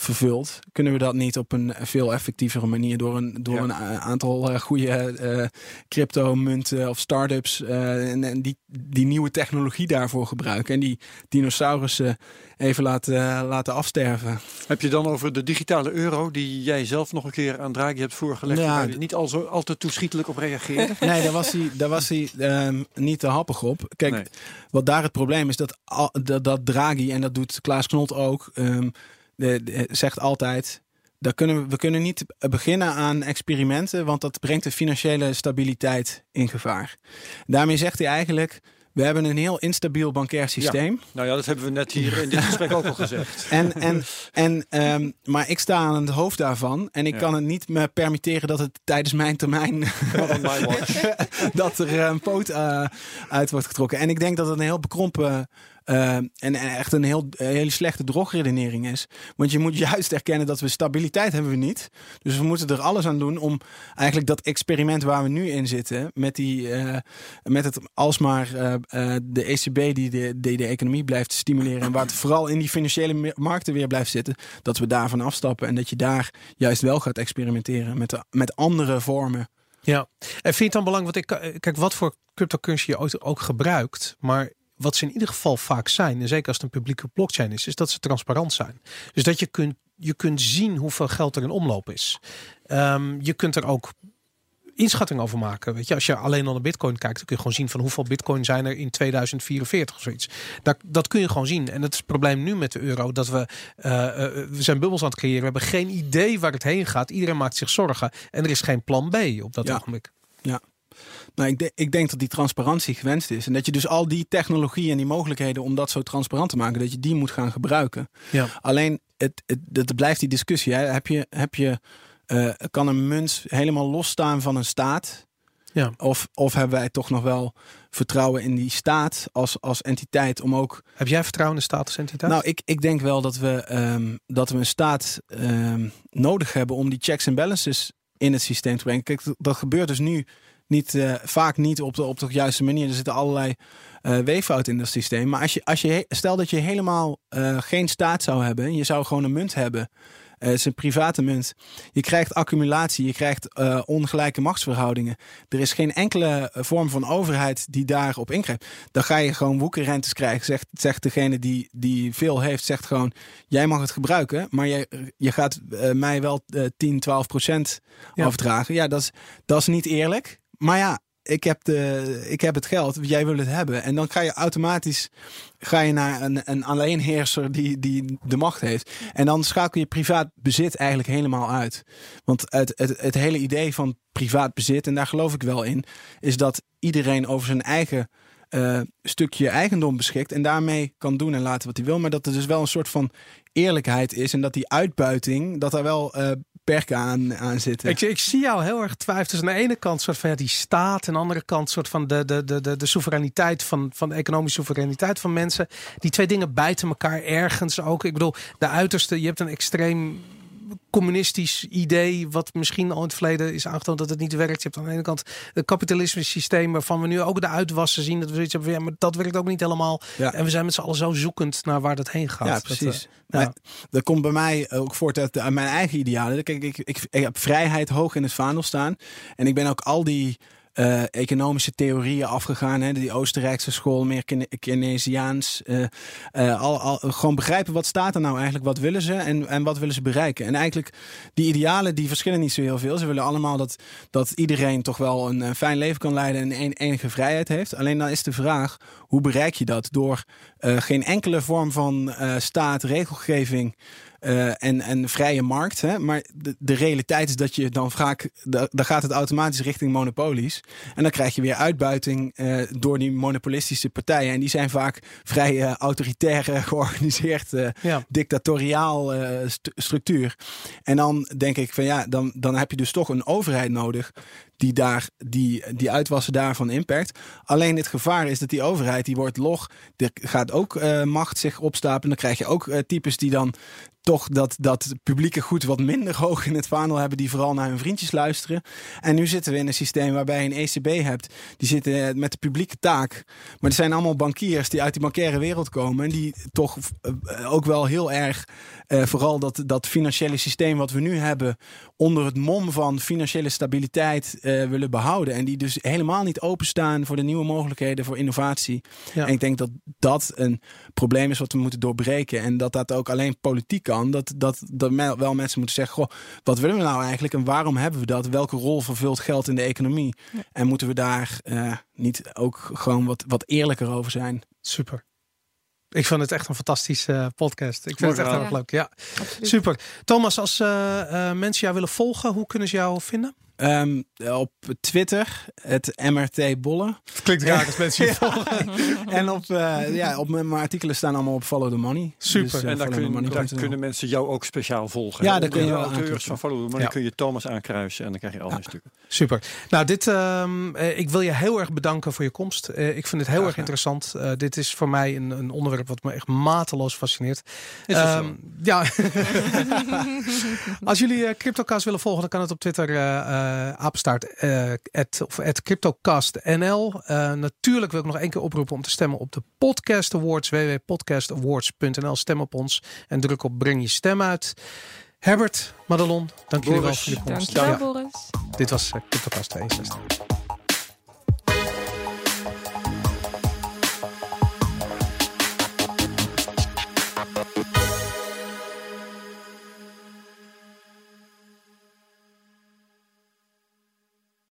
Speaker 5: vervult, kunnen we dat niet op een veel effectievere manier door een, door
Speaker 3: Ja.
Speaker 5: een a- aantal eh, goede eh crypto-munten of start-ups eh, en, en die, die nieuwe technologie daarvoor gebruiken en die dinosaurussen even laten, laten afsterven.
Speaker 3: Heb je dan over de digitale euro, die jij zelf nog een keer aan Draghi hebt voorgelegd,
Speaker 5: Ja,
Speaker 3: waar je
Speaker 5: d-
Speaker 3: niet al zo al te toeschietelijk op reageerde? <laughs>
Speaker 5: Nee, daar was hij, daar was hij ehm, niet te happig op. Kijk,
Speaker 3: Nee.
Speaker 5: wat daar het probleem is, dat, dat Draghi, en dat doet Klaas Knot ook, ehm, de, de- zegt altijd... Daar kunnen we, we kunnen niet beginnen aan experimenten, want dat brengt de financiële stabiliteit in gevaar. Daarmee zegt hij eigenlijk, we hebben een heel instabiel bankair systeem.
Speaker 3: Nou ja, dat hebben we net hier in dit gesprek ook al gezegd. <laughs>
Speaker 5: En, en, en, ehm, maar ik sta aan het hoofd daarvan. En ik
Speaker 3: Ja.
Speaker 5: kan het niet me permitteren dat het tijdens mijn termijn <laughs> <laughs> dat er een poot eh, uit wordt getrokken. En ik denk dat het een heel bekrompen eh, en, echt een heel, hele slechte drogredenering is. Want je moet juist erkennen dat we stabiliteit hebben we niet. Dus we moeten er alles aan doen om eigenlijk dat experiment waar we nu in zitten, met, die, eh, met het alsmaar eh, de ECB die de, de economie blijft stimuleren en waar het vooral in die financiële markten weer blijft zitten, dat we daarvan afstappen en dat je daar juist wel gaat experimenteren met, met andere vormen.
Speaker 2: Ja, en vind je het dan belangrijk, want ik, kijk, wat voor cryptocurrency je ook gebruikt, maar wat ze in ieder geval vaak zijn, en zeker als het een publieke blockchain is, is dat ze transparant zijn. Dus dat je kunt, je kunt zien hoeveel geld er in omloop is. Ehm, je kunt er ook inschatting over maken. Weet je, als je alleen al naar Bitcoin kijkt, dan kun je gewoon zien van hoeveel Bitcoin zijn er in 2044 of zoiets. Dat, dat kun je gewoon zien. En dat is het probleem nu met de euro, dat we, eh, eh, we zijn bubbels aan het creëren. We hebben geen idee waar het heen gaat. Iedereen maakt zich zorgen. En er is geen plan B op dat
Speaker 5: Ja.
Speaker 2: ogenblik.
Speaker 5: Nou, ik, de- ik denk dat die transparantie gewenst is. En dat je dus al die technologie en die mogelijkheden om dat zo transparant te maken, dat je die moet gaan gebruiken.
Speaker 2: Ja.
Speaker 5: Alleen, het, het, het blijft die discussie. Hè. Heb je, heb je, eh, kan een munt helemaal losstaan van een staat?
Speaker 2: Ja.
Speaker 5: Of, of hebben wij toch nog wel vertrouwen in die staat als, als entiteit om ook
Speaker 2: Heb jij vertrouwen in de statusentiteit?
Speaker 5: nou, ik, ik denk wel dat we, ehm, dat we een staat ehm, nodig hebben om die checks en balances in het systeem te brengen. Kijk, dat gebeurt dus nu niet, eh, vaak niet op de, op de juiste manier. Er zitten allerlei eh weeffouten in dat systeem. Maar als je, als je, stel dat je helemaal eh, geen staat zou hebben, en je zou gewoon een munt hebben. eh, het is een private munt. Je krijgt accumulatie, je krijgt ongelijke machtsverhoudingen. Er is geen enkele vorm van overheid die daarop ingrijpt. Dan ga je gewoon woekerrentes krijgen. Zegt, zegt degene die, die veel heeft, zegt gewoon: jij mag het gebruiken, maar je, je gaat mij wel eh, 10, 12 procent
Speaker 2: Ja.
Speaker 5: afdragen. Ja, dat is, dat is niet eerlijk. Maar ja, ik heb, de, ik heb het geld, jij wil het hebben. En dan ga je automatisch ga je naar een, een alleenheerser die, die de macht heeft. En dan schakel je privaat bezit eigenlijk helemaal uit. Want het, het, het hele idee van privaat bezit, en daar geloof ik wel in, is dat iedereen over zijn eigen eh, stukje eigendom beschikt en daarmee kan doen en laten wat hij wil. Maar dat er dus wel een soort van eerlijkheid is en dat die uitbuiting, dat daar wel eh, perken aan, aan zitten.
Speaker 2: Ik, ik zie jou heel erg twijfelen. Dus aan de ene kant soort van die staat. En aan de andere kant soort van de, de, de, de, de soevereiniteit van, van de economische soevereiniteit van mensen. Die twee dingen bijten elkaar ergens ook. Ik bedoel, de uiterste, je hebt een extreem communistisch idee, wat misschien al in het verleden is aangetoond dat het niet werkt. Je hebt aan de ene kant het kapitalisme systeem waarvan we nu ook de uitwassen zien. Dat we zoiets hebben, ja, maar dat werkt ook niet helemaal.
Speaker 5: Ja.
Speaker 2: En we zijn met z'n allen zo zoekend naar waar dat heen gaat.
Speaker 5: Ja,
Speaker 2: Dat,
Speaker 5: precies.
Speaker 2: eh, ja.
Speaker 5: Dat komt bij mij ook voort uit, uit mijn eigen idealen. Kijk, ik, ik, ik heb vrijheid hoog in het vaandel staan. En ik ben ook al die eh, economische theorieën afgegaan. Hè, die Oostenrijkse school, meer Keynesiaans. eh, eh, al, al, gewoon begrijpen wat staat er nou eigenlijk, wat willen ze en, en wat willen ze bereiken. En eigenlijk, die idealen die verschillen niet zo heel veel. Ze willen allemaal dat, dat iedereen toch wel een, eh, fijn leven kan leiden en een, enige vrijheid heeft. Alleen dan is de vraag, hoe bereik je dat? Door geen enkele vorm van staat, regelgeving eh, en, en vrije markt. Hè? Maar de, de realiteit is dat je dan vaak, da- dan gaat het automatisch richting monopolies. En dan krijg je weer uitbuiting eh, door die monopolistische partijen. En die zijn vaak vrij eh, autoritair <laughs> georganiseerd,
Speaker 2: Ja.
Speaker 5: dictatoriaal st- structuur. En dan denk ik van ja, dan, dan heb je dus toch een overheid nodig die daar die, die uitwassen daarvan impact. Alleen het gevaar is dat die overheid die wordt log. Er gaat ook eh, macht zich opstapelen. Dan krijg je ook eh, types die dan toch dat, dat publieke goed wat minder <laughs> hoog in het vaandel hebben, die vooral naar hun vriendjes luisteren. En nu zitten we in een systeem waarbij je een ECB hebt, die zitten eh, met de publieke taak. Maar er zijn allemaal bankiers die uit die bankaire wereld komen en die toch ook wel heel erg, vooral dat, dat financiële systeem wat we nu hebben, onder het mom van financiële stabiliteit eh, willen behouden. En die dus helemaal niet openstaan voor de nieuwe mogelijkheden voor innovatie.
Speaker 2: Ja.
Speaker 5: En ik denk dat dat een probleem is wat we moeten doorbreken. En dat dat ook alleen politiek kan. Dat, dat, dat me- wel mensen moeten zeggen: Goh, wat willen we nou eigenlijk en waarom hebben we dat? Welke rol vervult geld in de economie? En moeten we daar eh, niet ook gewoon wat, wat eerlijker over zijn?
Speaker 2: Super. Ik vond het echt een fantastische podcast. Ik vind het echt heel erg leuk. Ja,
Speaker 4: Absoluut.
Speaker 2: super. Thomas, als eh, eh, mensen jou willen volgen, hoe kunnen ze jou vinden?
Speaker 5: Ehm, op Twitter, het MRT Bolle.
Speaker 2: Klinkt raar als mensen <laughs> je volgen. <laughs>
Speaker 5: en op, eh, ja, op mijn mijn artikelen staan allemaal op Follow the Money.
Speaker 2: Super.
Speaker 5: Dus, eh,
Speaker 3: En daar, kun,
Speaker 5: followthemoney.nl.
Speaker 3: daar kunnen mensen jou ook speciaal volgen.
Speaker 5: Ja, daar kun je
Speaker 3: auteurs van Follow the Money
Speaker 2: Ja.
Speaker 3: kun je Thomas aankruisen en dan krijg je al die stukken.
Speaker 2: Super. Nou, dit, ehm, eh, ik wil je heel erg bedanken voor je komst. Eh, ik vind het heel erg interessant. Eh, dit is voor mij een, een onderwerp wat me echt mateloos fascineert. Ehm,
Speaker 3: zo?
Speaker 2: ja. <laughs> Als jullie eh, CryptoCast willen volgen, dan kan het op Twitter eh eh, apenstaart eh, at, of at CryptoCastNL. Eh, natuurlijk wil ik nog één keer oproepen om te stemmen op de Podcast Awards. www.podcastawards.nl. Stem op ons en druk op breng je stem uit. Herbert, Madelon, dank jullie wel
Speaker 3: Boris,
Speaker 2: voor je komst.
Speaker 4: Dankjewel,
Speaker 2: Ja,
Speaker 4: Boris.
Speaker 2: dit was CryptoCast 62.